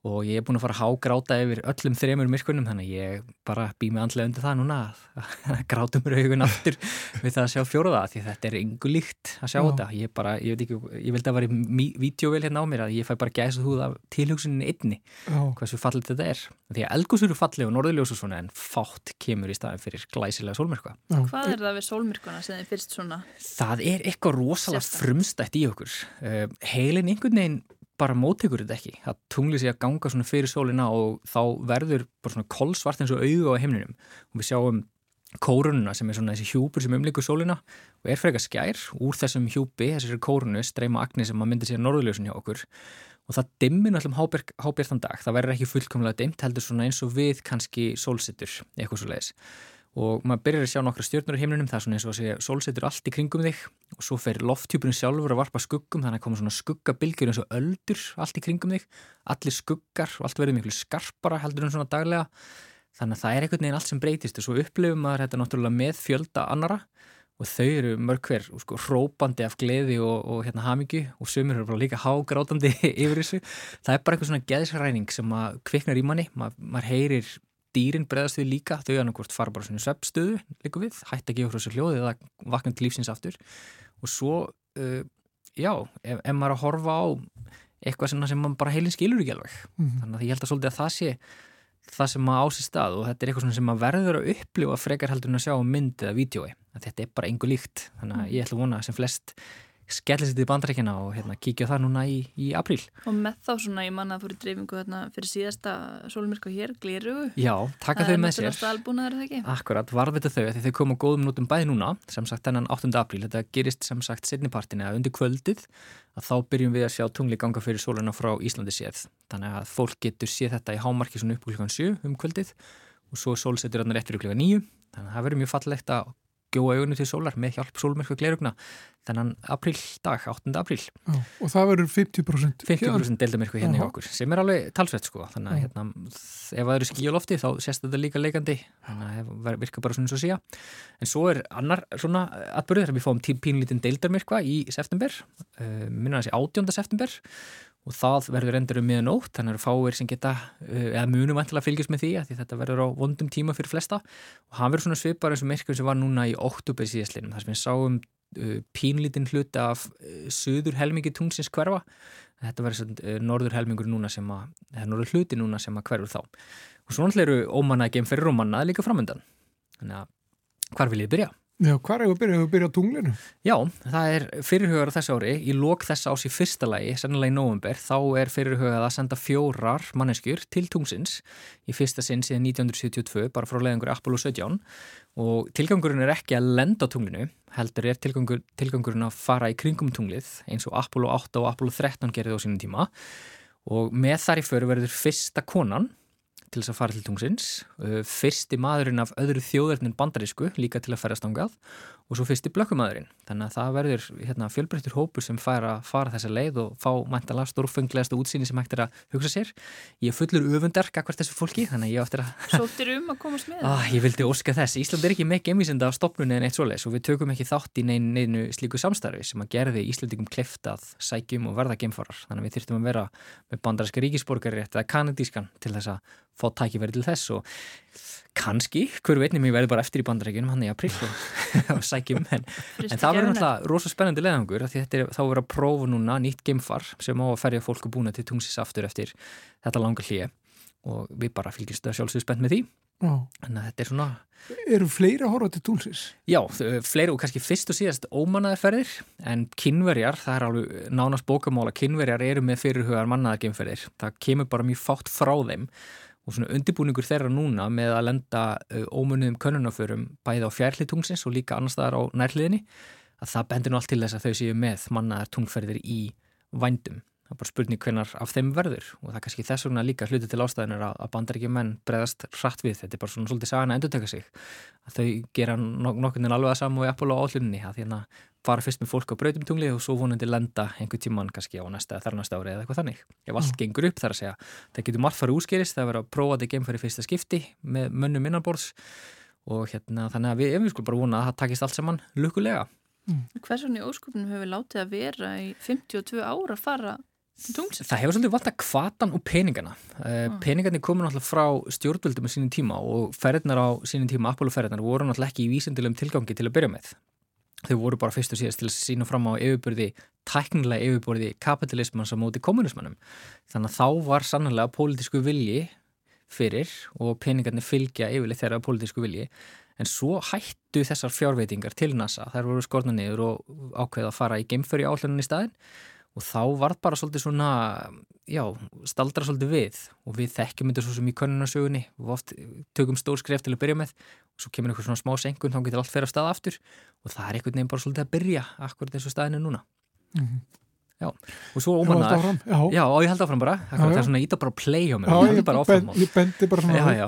og ég er búin að fara að hágráta yfir öllum þremur myrkvunum þannig að ég bara bý mig andlega undir það núna að grátum mér augun aftur við það að sjá fjóruða því þetta er yngu líkt að sjá Já. þetta ég bara, ég veit ekki, ég vildi að vera í vídeovel hérna á mér að ég fæ bara gæsa þú af tilhugsunin einni Já, hversu fallið þetta er því að eldgósur eru fallið og norðurljós og svona en fátt kemur í staðin fyrir glæsilega sólmyrkva já. Hvað er það við sólmyrkuna sem þið fyrst svona? Það er eitthvað rosalega frumstætt í okkur. Uh, heilin einhvern veginn bara mótekur þetta ekki. Það tungli sig að ganga svona fyrir sólina og þá verður bara svona kolsvart eins og auga á heimninum. Og við sjáum kórununa sem er svona þessi hjúpur sem umlikur sólina og er frekar skær. Úr þessum hjúpi, þessari kórunu, streyma agni sem að myndi sér norðurljósin hjá okkur. Og það dimmir náttúrulega hábjartan dag. Það verður ekki fullkomlega dimmt, heldur svona eins og við kannski sólsittur, eitthvað svo leiðis og maður byrjar að sjá nokkra stjórnur í himnunum það er svona eins og að segja sólsetur allt í kringum þig og svo fer lofttjúpurinn sjálfur að varpa skuggum þannig að koma svona skuggabilgjur eins og öldur allt í kringum þig, allir skuggar og allt verður miklu skarpara heldur en svona daglega. Þannig að það er einhvern veginn allt sem breytist og svo upplifum maður þetta náttúrulega með fjölda annara og þau eru mörg hver sko, hrópandi af gleði og, og hérna hamingju og sömur eru bara líka hágrátandi <laughs> yfir þessu. Það er bara eitthvað svona geðsræning sem að kviknar í manni, Ma, maður heyrir dýrin bregðast við líka, þau annarkvort fara bara svona sveppstöðu, líka við, hætt að gefa sér hljóði eða vakna til lífsins aftur og svo, uh, já ef, ef maður er að horfa á eitthvað sem, sem maður bara heilin skilur ekki alveg. Mhm. þannig að ég held að svolítið að það sé það sem að á sér stað og þetta er eitthvað sem að verður að upplifa frekar heldur en að sjá á mynd eða vídjói að þetta er bara engu líkt. Þannig að ég ætla að vona sem flest skellir sér til bandarækina og hérna, kíkja það núna í, í apríl. Og með þá svona, ég manna að fór í dreifingu hérna, fyrir síðasta sólmyrka hér, gliru. Já, taka þau með sér. Það er náttúrulega albúnaður, er það ekki? Akkurat, varvita þau, því þau koma góðum nútum bæði núna, sem sagt þennan 8. apríl, þetta gerist sem sagt setnipartin eða undir kvöldið, að þá byrjum við að sjá tungli ganga fyrir sóluna frá Íslandi séð. Þannig að fólk getur séð þetta í hámarki svona upp klukkan 7 um kvöldið og svo sólsetur hann réttur klukkan 9. Þannig að það verður mjög fallegt að gjóa augunni til sólar með hjálp sólmyrkva glerugna þennan apríl dag, 8. apríl. Já, og það verður 50% 50% deildamirku hérna í okkur sem er alveg talsvett sko. Þannig að hérna, ef það eru skí á lofti þá sést þetta líka leikandi. Þannig að það virka bara svona svo síja en svo er annar svona atbyrður við fáum pínlítinn deildamirkva í september uh, minna þessi 18. september og það verður endur um miðan ótt, þannig að fáir sem geta, uh, eða munum vantilega fylgjast með því að því þetta verður á vondum tíma fyrir flesta. Og hann verður svona svipar eins og merkur sem var núna í óttúber síðastlinum, þar sem við sáum uh, pínlítinn hluti af uh, söður helmingi tungsins hverfa. Þetta verður svona norður helmingur núna sem að, eða norður hluti núna sem að hverfur þá. Og svona eru ómanna ekki um fyrir ómanna líka framöndan þannig að hvar vil ég byrja? Já, hvað er það að byrja? Hefur við byrjað á tunglinu? Já, það er fyrirhugaður þessu ári. Í lók þess ás í fyrsta lagi, sennilega í november, þá er fyrirhugað að senda fjórar manneskjur til tungsins í fyrsta sinn síðan 1972, bara frá leiðingur Apollo 17 og tilgangurinn er ekki að lenda á tunglinu, heldur er tilgangur, tilgangurinn að fara í kringum tunglið eins og Apollo 8 og Apollo 13 gerði á sínum tíma og með þar í föru verður fyrsta konan til þess að fara til tungsins, fyrsti maðurinn af öðru þjóðarnin bandarísku líka til að ferast ángað og svo fyrsti blökkumadurinn. Þannig að það verður hérna, fjölbreyttur hópur sem fær að fara þessa leið og fá mæntala stórfenglegasta útsýni sem hægt er að hugsa sér. Ég fullur öfundar akkvært þessu fólki, þannig að ég áttir að... Sóttir um að komast með? <laughs> Ah, ég vildi óska þess. Ísland er ekki með gemvísenda af stopnunni en eitt svoleiðs og við tökum ekki þátt í neinu, neinu slíku samstarfi sem að gerði Íslandingum kleftað, sækjum og verða gemfarar. Þannig að við þurftum að <laughs> að sækjum en, en það verður náttúrulega rosalega spennandi leðangur því þetta er þá verið að prófa núna nýtt geimfar sem á að ferja fólk og búna til tungsis aftur eftir þetta langa hlýje og við bara fylgjast það sjálfsögur spennt með því. Já. en þetta er svona Eru fleiri að horfa til tungsis? Já, fleiri og kannski fyrst og síðast ómannaðarferðir en kynverjar, það er alveg nánast bókamála, kynverjar eru með fyrirhugar mannaðargeimferðir, það kemur bara mjög fátt frá þeim og svona undibúningur þeirra núna með að lenda ómunniðum könnunaförum bæði á fjærlitungsins og líka annar staðar á nærliðinni að það bendur nú allt til þess að þau séu með mannaðar tungferðir í vændum. Það er bara spurning hvernar af þeim verður og það er kannski þess vegna líka hluti til ástæðunar að, að bandaríkja menn bregðast hratt við. Þetta er bara svona svolítið sagan að endur taka sig. Að þau gera nokkurnin alveg að samu í Apollo állunni að því að fara fyrst með fólk á brautum tungli og svo vonandi lenda einhver tíman kannski á næsta eða þar næsta ári eða eitthvað þannig. Ef allt mm. gengur upp þar að segja. Það getur margt farið úskerist, það verður að prófa þetta geimfæri fyrsta skipti með mönnum innanborðs og hérna þannig að við, við sko bara vona að það takist allt saman lukulega. Mm. Hversun í óskupnum hefur látið að vera í 52 ára að fara Tungls. Það hefur svolítið vant að kvatan og peningana. Mm. Peningarnir komu náttúrulega frá stjórnvöldum á sínum tíma og ferðnar á sínum tíma, Apollo-ferðnar, voru náttúrulega ekki í vísendilegum tilgangi til að byrja með. Þau voru bara fyrst og síðast til að sína fram á yfirbyrði, tæknilega yfirbyrði kapitalismans á móti kommunismannum. Þannig að þá var sannlega pólitísku vilji fyrir og peningarnir fylgja yfirleitt þeirra pólitísku vilji. En svo hættu þessar fjárveitingar til NASA. Þær voru skorna niður og ákveða að fara í geimföri áhlunum í staðin og þá var bara svolítið svona, já, staldra svolítið við og við þekkjum þetta svo sem í könunarsögunni og oft tökum stór skref til að byrja með og svo kemur eitthvað svona smá senkun, þá getur allt fyrir að staða aftur og það er einhvern veginn bara svolítið að byrja akkurat þessu staðinu núna. Mm -hmm. Já, og svo ómannar já. já, og ég held áfram bara. Akkurat, já, það er svona ít að bara play á mig Já, ég, ben, ég bendi bara svona Já, já,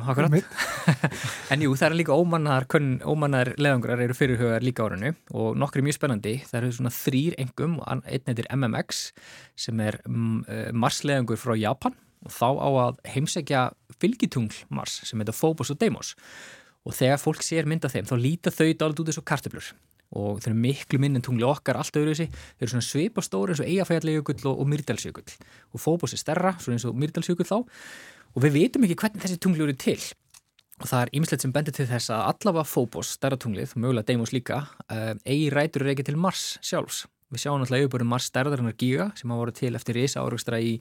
<laughs> En jú, það er líka ómannar ómannar leðangrar eru fyrirhugaðar líka árinu. Og nokkri mjög spennandi, það eru svona þrýr engum, einn heitir MMX sem er mm, eh, Mars-leðangur frá Japan. Og þá á að heimsækja fylgitungl Mars sem heitir Phobos og Deimos. Og þegar fólk sér mynda þeim þá líta þau dálit út þessu kartöflur og þeir eru miklu minn en tungli okkar allt öðru þessi, þeir eru svona svipastóri eins og eigafæðarlegugull og, og myrdalsjögull og fóbos er stærra, svona eins og myrdalsjögull þá. Og við veitum ekki hvernig þessi tungli eru til. Og það er ýmislegt sem bendir til þess að allavega fóbos, stærra tunglið, mögulega Deimos líka uh, eigi rætur er ekki til Mars sjálfs. Við sjáum náttúrulega yfirbúrin Mars stærðarinnar giga sem hafa voru til eftir reysa árugstra í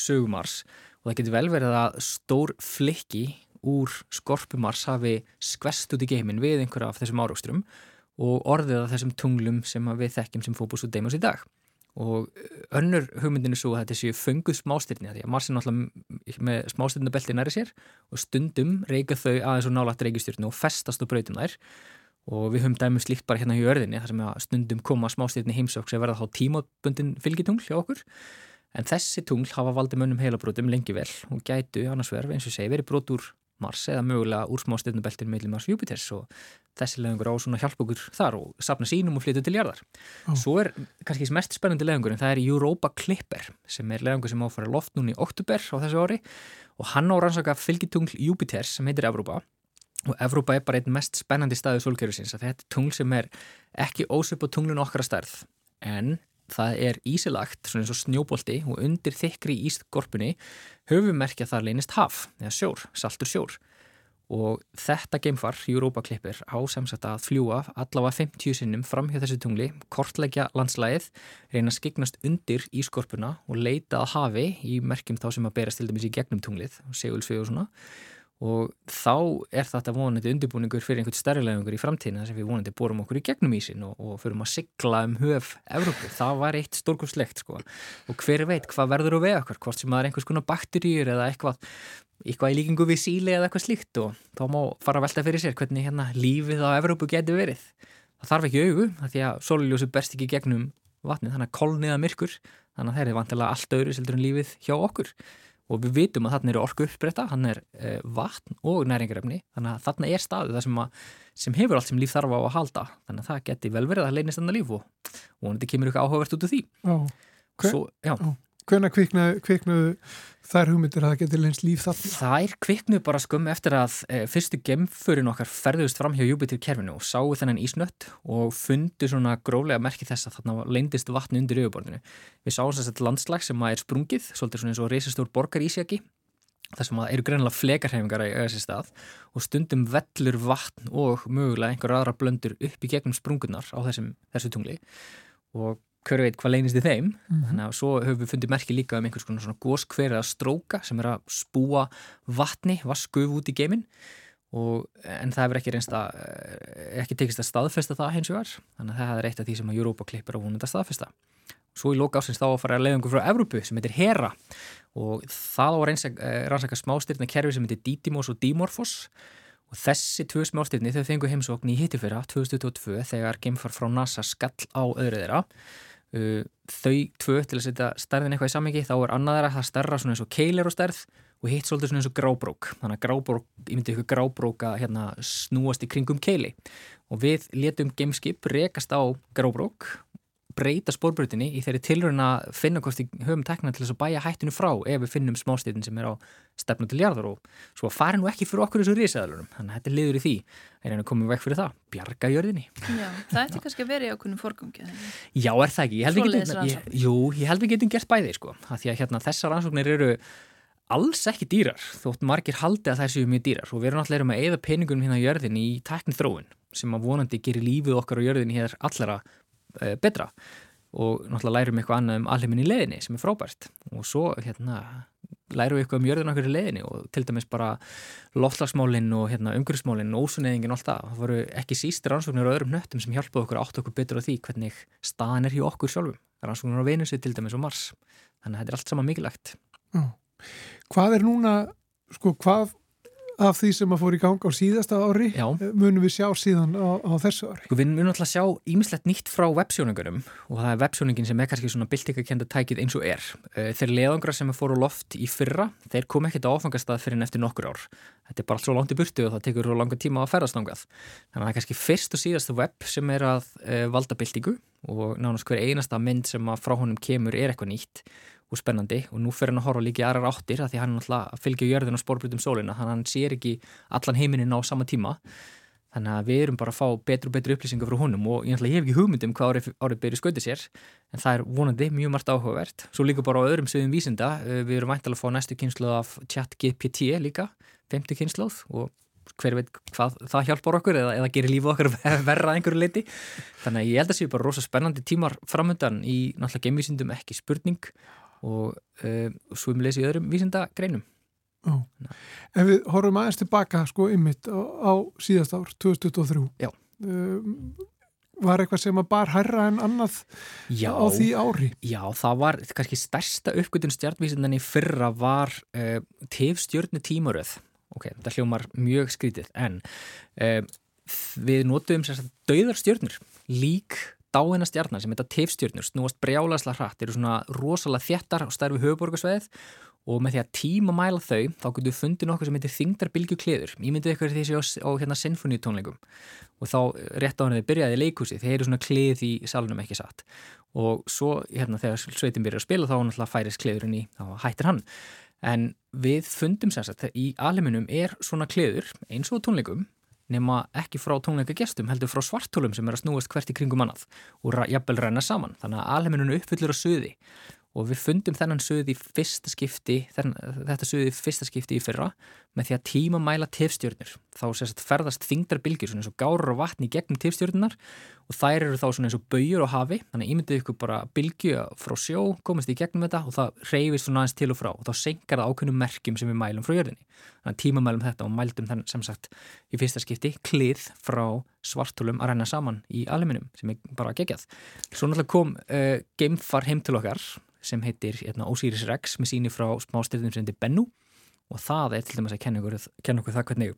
sögumars og það getur vel verið að stór flikki úr skorpumars hafi skvest út í geimin við einhverja af þessum áraugstrum og orðið að þessum tunglum sem við þekkjum sem fóbus og deimos í dag. Og önnur hugmyndin er svo að þetta séu fönguð smástirni því að Mars er náttúrulega með smástirnabelti næri sér og stundum reyka þau aðeins og nálagt reykistjórnu og festast og brautum þær. Og við höfum dæmum slíkt bara hérna í örðinni þar sem stundum koma smástirni heimsóks að verða þá tímabundin fylgitungl hjá okkur. En þessi tungl hafa valdið mönnum heilabrótum lengi vel og gætu annars verð eins og segi verið brot úr Mars eða mögulega úr smástirnabeltinu meðlum Mars Júpiters og þessi leðungur á svona hjálp okkur þar og sapna sínum og flytja til jarðar. Ó. Svo er kannski mest spennandi leðungur en það er Europa Clipper sem er leðungur sem áfæra loft núni í oktober á þessu ári og hann á rannsaka fylgitungl Júpiters sem heitir Evrópa og Evrópa er bara einn mest spennandi staðu sólkerfisins að þetta er tungl sem er ekki ósöp á tunglun okkar að stærð en það er ísilagt svona eins og snjóbolti og undir þykri ískorpunni höfum við merkja að það leynist haf eða sjór, saltur sjór. Og þetta geimfar, Europa Clipper, á samsagt að fljúa allavega 50 sinnum fram hjá þessu tungli, kortleggja landslæðið, reyna að skiknast undir í skorpuna og leita að hafi í merkjum þá sem að berast til dæmis í gegnum tunglið, segulsvið og svona og þá er þetta vonandi undirbúningur fyrir einhvern stærrilegungur í framtíðina að við vonandi borum okkur í gegnum ísin og, og förum að sigla um höf Evrópu, það var eitt stórkurslegt sko. Og hver veit hvað verður á vega okkur, hvort sem það er einhvers konar bakteríur eða eitthvað eitthvað í líkingu við síli eða eitthvað slíkt. Og þá má fara að velta fyrir sér hvernig hérna lífið á Evrópu getur verið. Það þarf ekki augu, því að sóliljósi berst ekki gegnum vatnið, þannig að kolniða myrkur þannig að og við vitum að þarna eru orku uppbreyta, hann er e, vatn og næringarefni, þannig að þarna er staðu það sem, að, sem hefur allt sem líf þarf á að halda, þannig að það geti vel verið að leynist þannig líf og vonandi kemur ykkur áhugavert út af því. Já. Hve- Svo, já, Já. Hvenær kviknaðu, kviknaðu þær hugmyndir að það geti leins líf þarna? þær kviknu bara skömmu eftir að e, fyrstu gemförin okkar ferðust fram hjá Júpiter kerfinu og sáu þennan ísnött og fundu svona gróflega merki þess að þarna leyndist vatni undir yfirborðinu. Við sáum þess að landslag sem að er sprungið, svolítið svona eins og reysastór borgarísjaki þar sem að eru greinilega flekarhefingar í þessi stað og stundum vellur vatn og mögulega einhver aðra blöndur upp í gegnum sprungunar á þessum, þessu tungli og hver veit hvað leynist í þeim. Þannig að svo höfum við fundið merki líka um einhvers konar svona góskver eða stróka sem er að spúa vatni, vaskuf út í geiminn. Og en það hefur ekki reynst að eh, ekki tekist að staðfesta það hins vegar. Þannig að það er eitt af því sem að Europa klippir á vonandi að staðfesta. Svo í loka ásins þá að fara að leiðangu frá Evrópu sem heitir Hera. Og það á að eh, rannsaka smástyrna kerfi sem heitir Didymos og Dimorphos. Og þessi tvö smástyrni þau fengu heimsókn í hittifyrra 2022 þegar geimfar frá NASA skall á öðru þeirra uh, þau tvö til að setja stærðin eitthvað í samhengi þá er annað þeirra það stærra svona eins og keilir og stærð og hitt svolítið svona eins og grábrók. Þannig að grábrók, ég myndi ykkur grábrók að hérna, snúast í kringum keili. Og við letum gameskip rekast á grábrók breyta spórbrutinni í þeirri tilröðin að finna hvort við höfum tekna til þess að bæja hættinu frá ef við finnum smástýrin sem er á stefnu til jarðar og svo að fara nú ekki fyrir okkur þessu risaðalurum þannig að þetta er liður í því. Er einu komið vekk fyrir það, bjarga jörðinni. Já, það ætti kannski að vera í eða ekki? Já, er það ekki? Ég held við getum, jú, ég held við getum gert bæði sko, að því að hérna þessar rannsóknir eru alls ekki dýrar, þótt margir haldi að þær séu mjög dýrar. Og við erum alltaf með eða peningunum hérna á jörðin í tækni þróun sem að vonandi gerir lífið okkar á jörðin hér allra uh, betra og náttúrulega lærum eitthvað annað um alheimin í leðinni sem er frábært og svo hérna lærum við eitthvað um jörðin okkur í leðinni og til dæmis bara loftlagsmálinn og hérna, umhverfsmálinn og ósuneyðingin og allt það. Það voru ekki síst rannsóknir á öðrum nöttum sem hjálpaðu okkur að átta okkur betur á því hvernig staðan er hjá okkur sjálfum. Rannsóknir á Venusi til dæmis og Mars. Þannig að þetta er allt saman mikilvægt. Hvað er núna, sko, hvað af því sem að fór í gang á síðasta ári Já. eh, munum við sjá síðan á, á þessu ári? Sko, við munum alltaf sjá ímislegt nýtt frá websjóningurum og það er websjóningin sem er kannski svona byltingakenda tækið eins og er. Eh, Þeir leðangra sem fóru á loft í fyrra, þeir kom ekkert á áfangastað fyrir en eftir nokkur ár. Þetta er bara allt svo langt í burtu og það tekur svo langa tíma að ferðast ángað. Þannig að það er kannski fyrst og síðast web sem er að e, valda byltingu og nánast hver einasta mynd sem að frá honum kemur er eitthvað nýtt og spennandi. Og nú fyrir hann að horfa líka í aðrar áttir af því hann náttúrulega að fylgja jörðin og spórbrutum sólina. Þannig að hann sér ekki allan heiminin á sama tíma. Þannig að við erum bara að fá betri og betri upplýsingar frá honum. Og ég, ég hef ekki hugmynd um hvað árið, árið byrju skautið sér en það er vonandi mjög margt áhugavert. Svo líka bara á öðrum sviðum vísinda eh, við erum væntalega að fá næstu kynsluð af chat GPT líka, femtu kynsluð og hver veit hvað það hjálpar okkur eða, eða gerir lífið okkar <laughs> verra að einhverju leiti þannig að ég held að séu bara rosa spennandi tímar framöndan í náttúrulega gemvísindum ekki spurning og uh, svo um lesi í öðrum vísindagreinum. Ef við horfum aðeins tilbaka sko ymmit á, á síðast ár, 2023 Já. um, var eitthvað sem að bar herra en annað Já, á því ári? Já, það var kannski stærsta uppgötun stjarnvísindan í fyrra var uh, tifstjörnu tímaröð. Ok, þetta hljómar mjög skrítið, en uh, við notuðum sér að dauðar stjörnur, lík dáina stjarnar sem þetta tifstjörnur, snúast brjálasla hratt, eru svona rosalega þéttar og stærfi höfuborgarsveið og með því að tíma mæla þau þá getum við fundið nokkuð sem heitir þingdarbylgju kliður ég myndi eitthvað því að á, á hérna sinfoníutónleikum og þá rétt á hann að þið byrjaði í leikhúsi þeir eru svona klið í salunum ekki satt. Og svo hérna þegar sveitin byrjar að spila þá náttúrulega færis kliðurinn í þá hættir hann. En við fundum sagt í aliminum er svona kliður eins og tónleikum nema ekki frá tónleika gestum heldur frá svartólum sem er að snúast hvert í kringum annað og jafnvel renna saman þannig að alheiminunu uppfyllur á suði og við fundum þennan suði fyrsta skipti þennan, þetta suði fyrsta skipti í fyrra með því að tíma mæla tifstjörnur. Þá sérst ferðast þingdarbilgjur svona eins og gárar og vatni gegnum tifstjörnunar og þær eru þá svona eins og bauður á hafi. Þannig ímyndið ykkur bara bilgju frá sjó komast í gegnum þetta og það reyfist svona aðeins til og frá. Og þá senkar það ákveðnum merkjum sem við mælum frá jörðinni. Þannig að tíma mælum þetta og mældum þann sem sagt í fyrsta skipti klið frá svartólum að renna saman í alminum sem er bara gegjað svo náttúrulega kom uh, geimfar heim til okkar sem heitir hérna, Osiris Rex með síni frá smástyrðum sem heitir Bennu. Og það er til dæmis að kenna okkur, kenna okkur það hvernig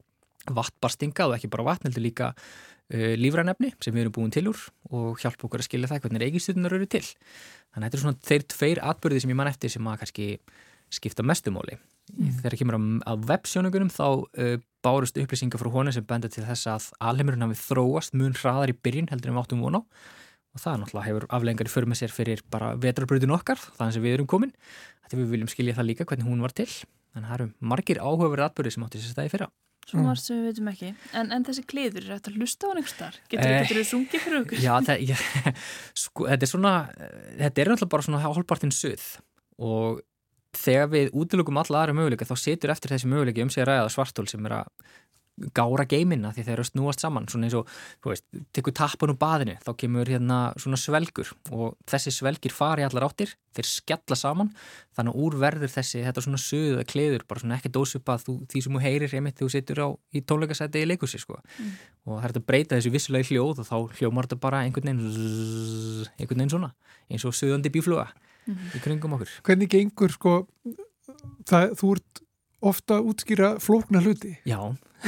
vatn bar stingað og ekki bara vatn heldur líka uh, lífrænefni sem við erum búin til úr og hjálpa okkur að skilja það hvernig reikistyrnunar eru til. Þannig að þetta er svona þeir tveir atbyrði sem ég man eftir sem að kannski skipta mestumóli mm. þegar kemur á, á websjónugunum þá uh, bárust upplýsingar frá honu sem benda til þess að alheimurinn hafi þróast mun hraðar í byrjun heldur en við áttum vona og það náttúrulega hefur aflengar í för með sér fyrir bara vetrarbröðin okkar, þannig sem við erum komin þetta við viljum skilja það líka hvernig hún var til en það eru margir áhugaverið atbyrði sem átti sér stæði fyrra Svo margt sem við veitum ekki. En, en þessi kliður, er þetta að hlusta á einhver starf? Getur Eh, þú sungið fyrir okkur? Já, það, ég, <laughs> sko, þetta er svona þetta er náttúrulega bara svona hálfpartinn suð og þegar við útilokum alla aðra möguleika þá situr eftir þessi möguleiki um sig að ræða svartól sem er að gára geimina því þeir eru snúast saman svona eins og, þú veist, tekur tappan úr baðinu þá kemur hérna svona svelgur og þessi svelgir fari allar áttir þeir skella saman, þannig að úr verður þessi, þetta svona suða kleður bara svona ekki dósupað þú, því sem þú heyrir einmitt þú situr á í tónleikasæti í leikursi sko. Mm. og það er hægt að breyta þessu vissulega í hljóð og þá hljómar þetta bara einhvern veginn zzz, einhvern veginn svona, eins og suðandi bífluga Mhm. í kringum okkur Hvernig gengur sko það, þú ert ofta að útskýra flókna hluti Já,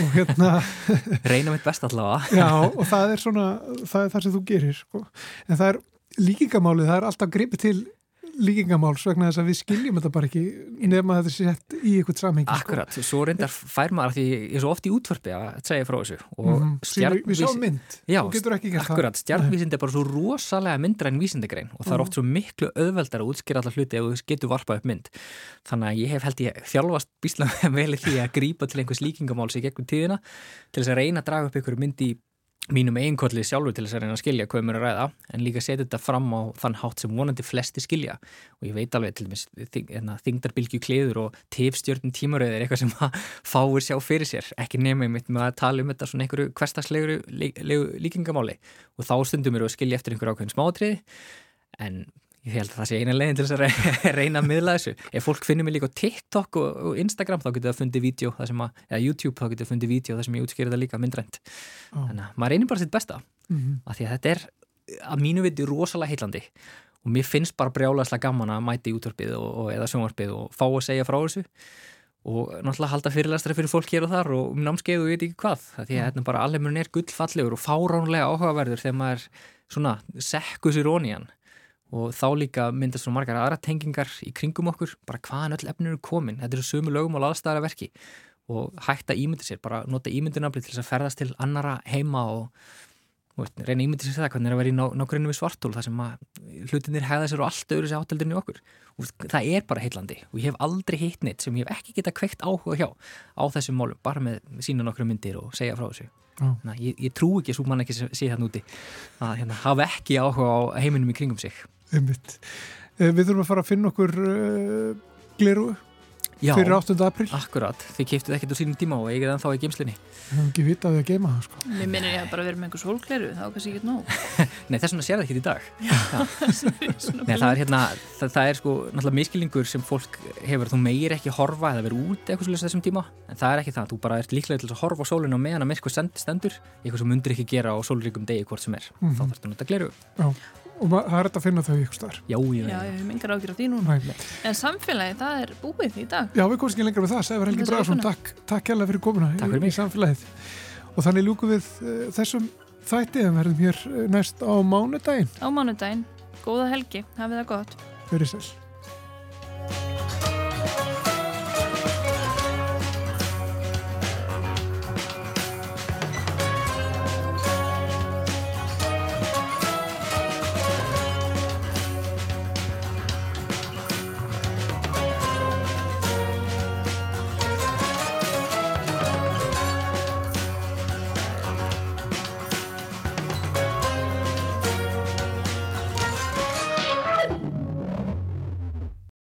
og hérna <laughs> reyna mitt best allavega <laughs> Já, og það er svona, það er það sem þú gerir sko. en það er líkingamálið, það er alltaf gripið til líkingamáls vegna þess að við skiljum þetta bara ekki nema þetta sé sett í eitthvað samhengi sko. Akkurat, svo reyndar fær maður að því ég er svo oft í útvarpi að segja frá þessu Mhm. Sýnir- Við sjáum mynd, Já, þú getur ekki gert akkurat, það stjarnvísind er bara svo rosalega myndra en vísindagrein og það er Mhm. oft svo miklu auðveldar að útskýra allar hluti ef þú getur varpað upp mynd þannig að ég hef held ég þjálfast bíslega <laughs> vel í því að grípa til einhvers líkingamáls í gegnum tíðina til þess að reyna að draga upp einhverju mynd í mínum eiginkolli sjálfur til þess að reyna að skilja hvað mér að ræða en líka setja þetta fram á þann hátt sem vonandi flesti skilja. Og ég veit alveg til dæmis þing, hérna, þingdarbilgju kliður og tifstjörnum tímaröð er eitthvað sem að <laughs> fáir sjá fyrir sér. Ekki nema mitt með að tala um þetta svona einhverju hverstagsleguru lí- líkingamáli. Og þá stundum eru að skilja eftir einhverju ákveðin smátriði en ég held að það sé eina leiðin til þess að re- <laughs> reyna að miðla þessu. Ef fólk finnir mig líka á TikTok og, Instagram þá getur það fundið vídeo það sem að, eða YouTube þá getur það fundið vídeo það sem ég útskýrði það líka myndrænt. Já. þannig að maður reynir bara sitt besta. Mhm. af því að þetta er að mínu viti rosalega heillandi. Og mér finnst bara brjálæslega gaman að mæta í útvarpið og, og, eða sjónvarpið og fá að segja frá þessu. Og náttúrulega halda fyrirlestra fyrir fólk hér og þar og um námskeið og ég veit ekki hvað. Af því að hérna bara alheimurinn er gullfallegur og fáránlega áhugaverður þegar maður svona sekku sér ón í hann og þá líka myndast svona margar aðra tengingar í kringum okkur, bara hvaðan öll efnir eru komin, þetta eru sömu lögum og laðstæðara verki. Og hægt að ímynda sér, bara nota ímyndunafli til þess að ferðast til annara heima og veist, reyna að ímynda sér það hvernig er að vera í ná, nákvæmlega við svartól þar sem að hlutinir hegða sér og allt öðru sér átteldurinn í okkur. Og það er bara heitlandi og ég hef aldrei hitt neitt sem ég hef ekki geta kveikt áhuga hjá á þessum málum, bara með sína nokkru myndir og segja frá þessu. Þannig að ég, ég trú ekki svo mann ekki sé það núti að hérna, hafa ekki áhuga á heiminum í kringum sig Einmitt. Eh, Við þurfum að fara að finna okkur uh, gleru Já. fyrir 8. apríl. Akkurat, þið kiptuð ekkert á sínum tíma og eigið ennþá í geimslinni. Við höfum ekki vitað við að geima það, sko. Mér minnir ég að bara vera með einhver sólkleru, þá er kannski ekki nóg. <laughs> Nei, þess vegna sér það ekki í dag. <laughs> <laughs> Nei, það er hérna, það, það er sko náttúrulega miskilningur sem fólk hefur, þú meir ekki horfa eða vera út eitthvað svolítið þessum tíma, en það er ekki það, þú bara ert líklega til að horfa á sólinu á meðan að myrkur stendur, eitthvað sem mundur ekki gera á sólríkum degi hvort sem er, Mhm. þá þarfst þú náttúrulega gleru. Já, og það er þetta að finna þau ykkur starf. Já, ég Já, ég hef mingar ágjur á því núna. Nei. En samfélagi, það er búið í dag. Já, við komumst ekki lengra með það. Sævar Helgi vikuna. takk, takk hérlega fyrir komuna Takk fyrir í, í samfélagið. Og þannig ljúkum við uh, þessum þætti en verðum hér eh, næst á mánudaginn. Á mánudaginn, góða helgi, hafið það gott. Verið sæl.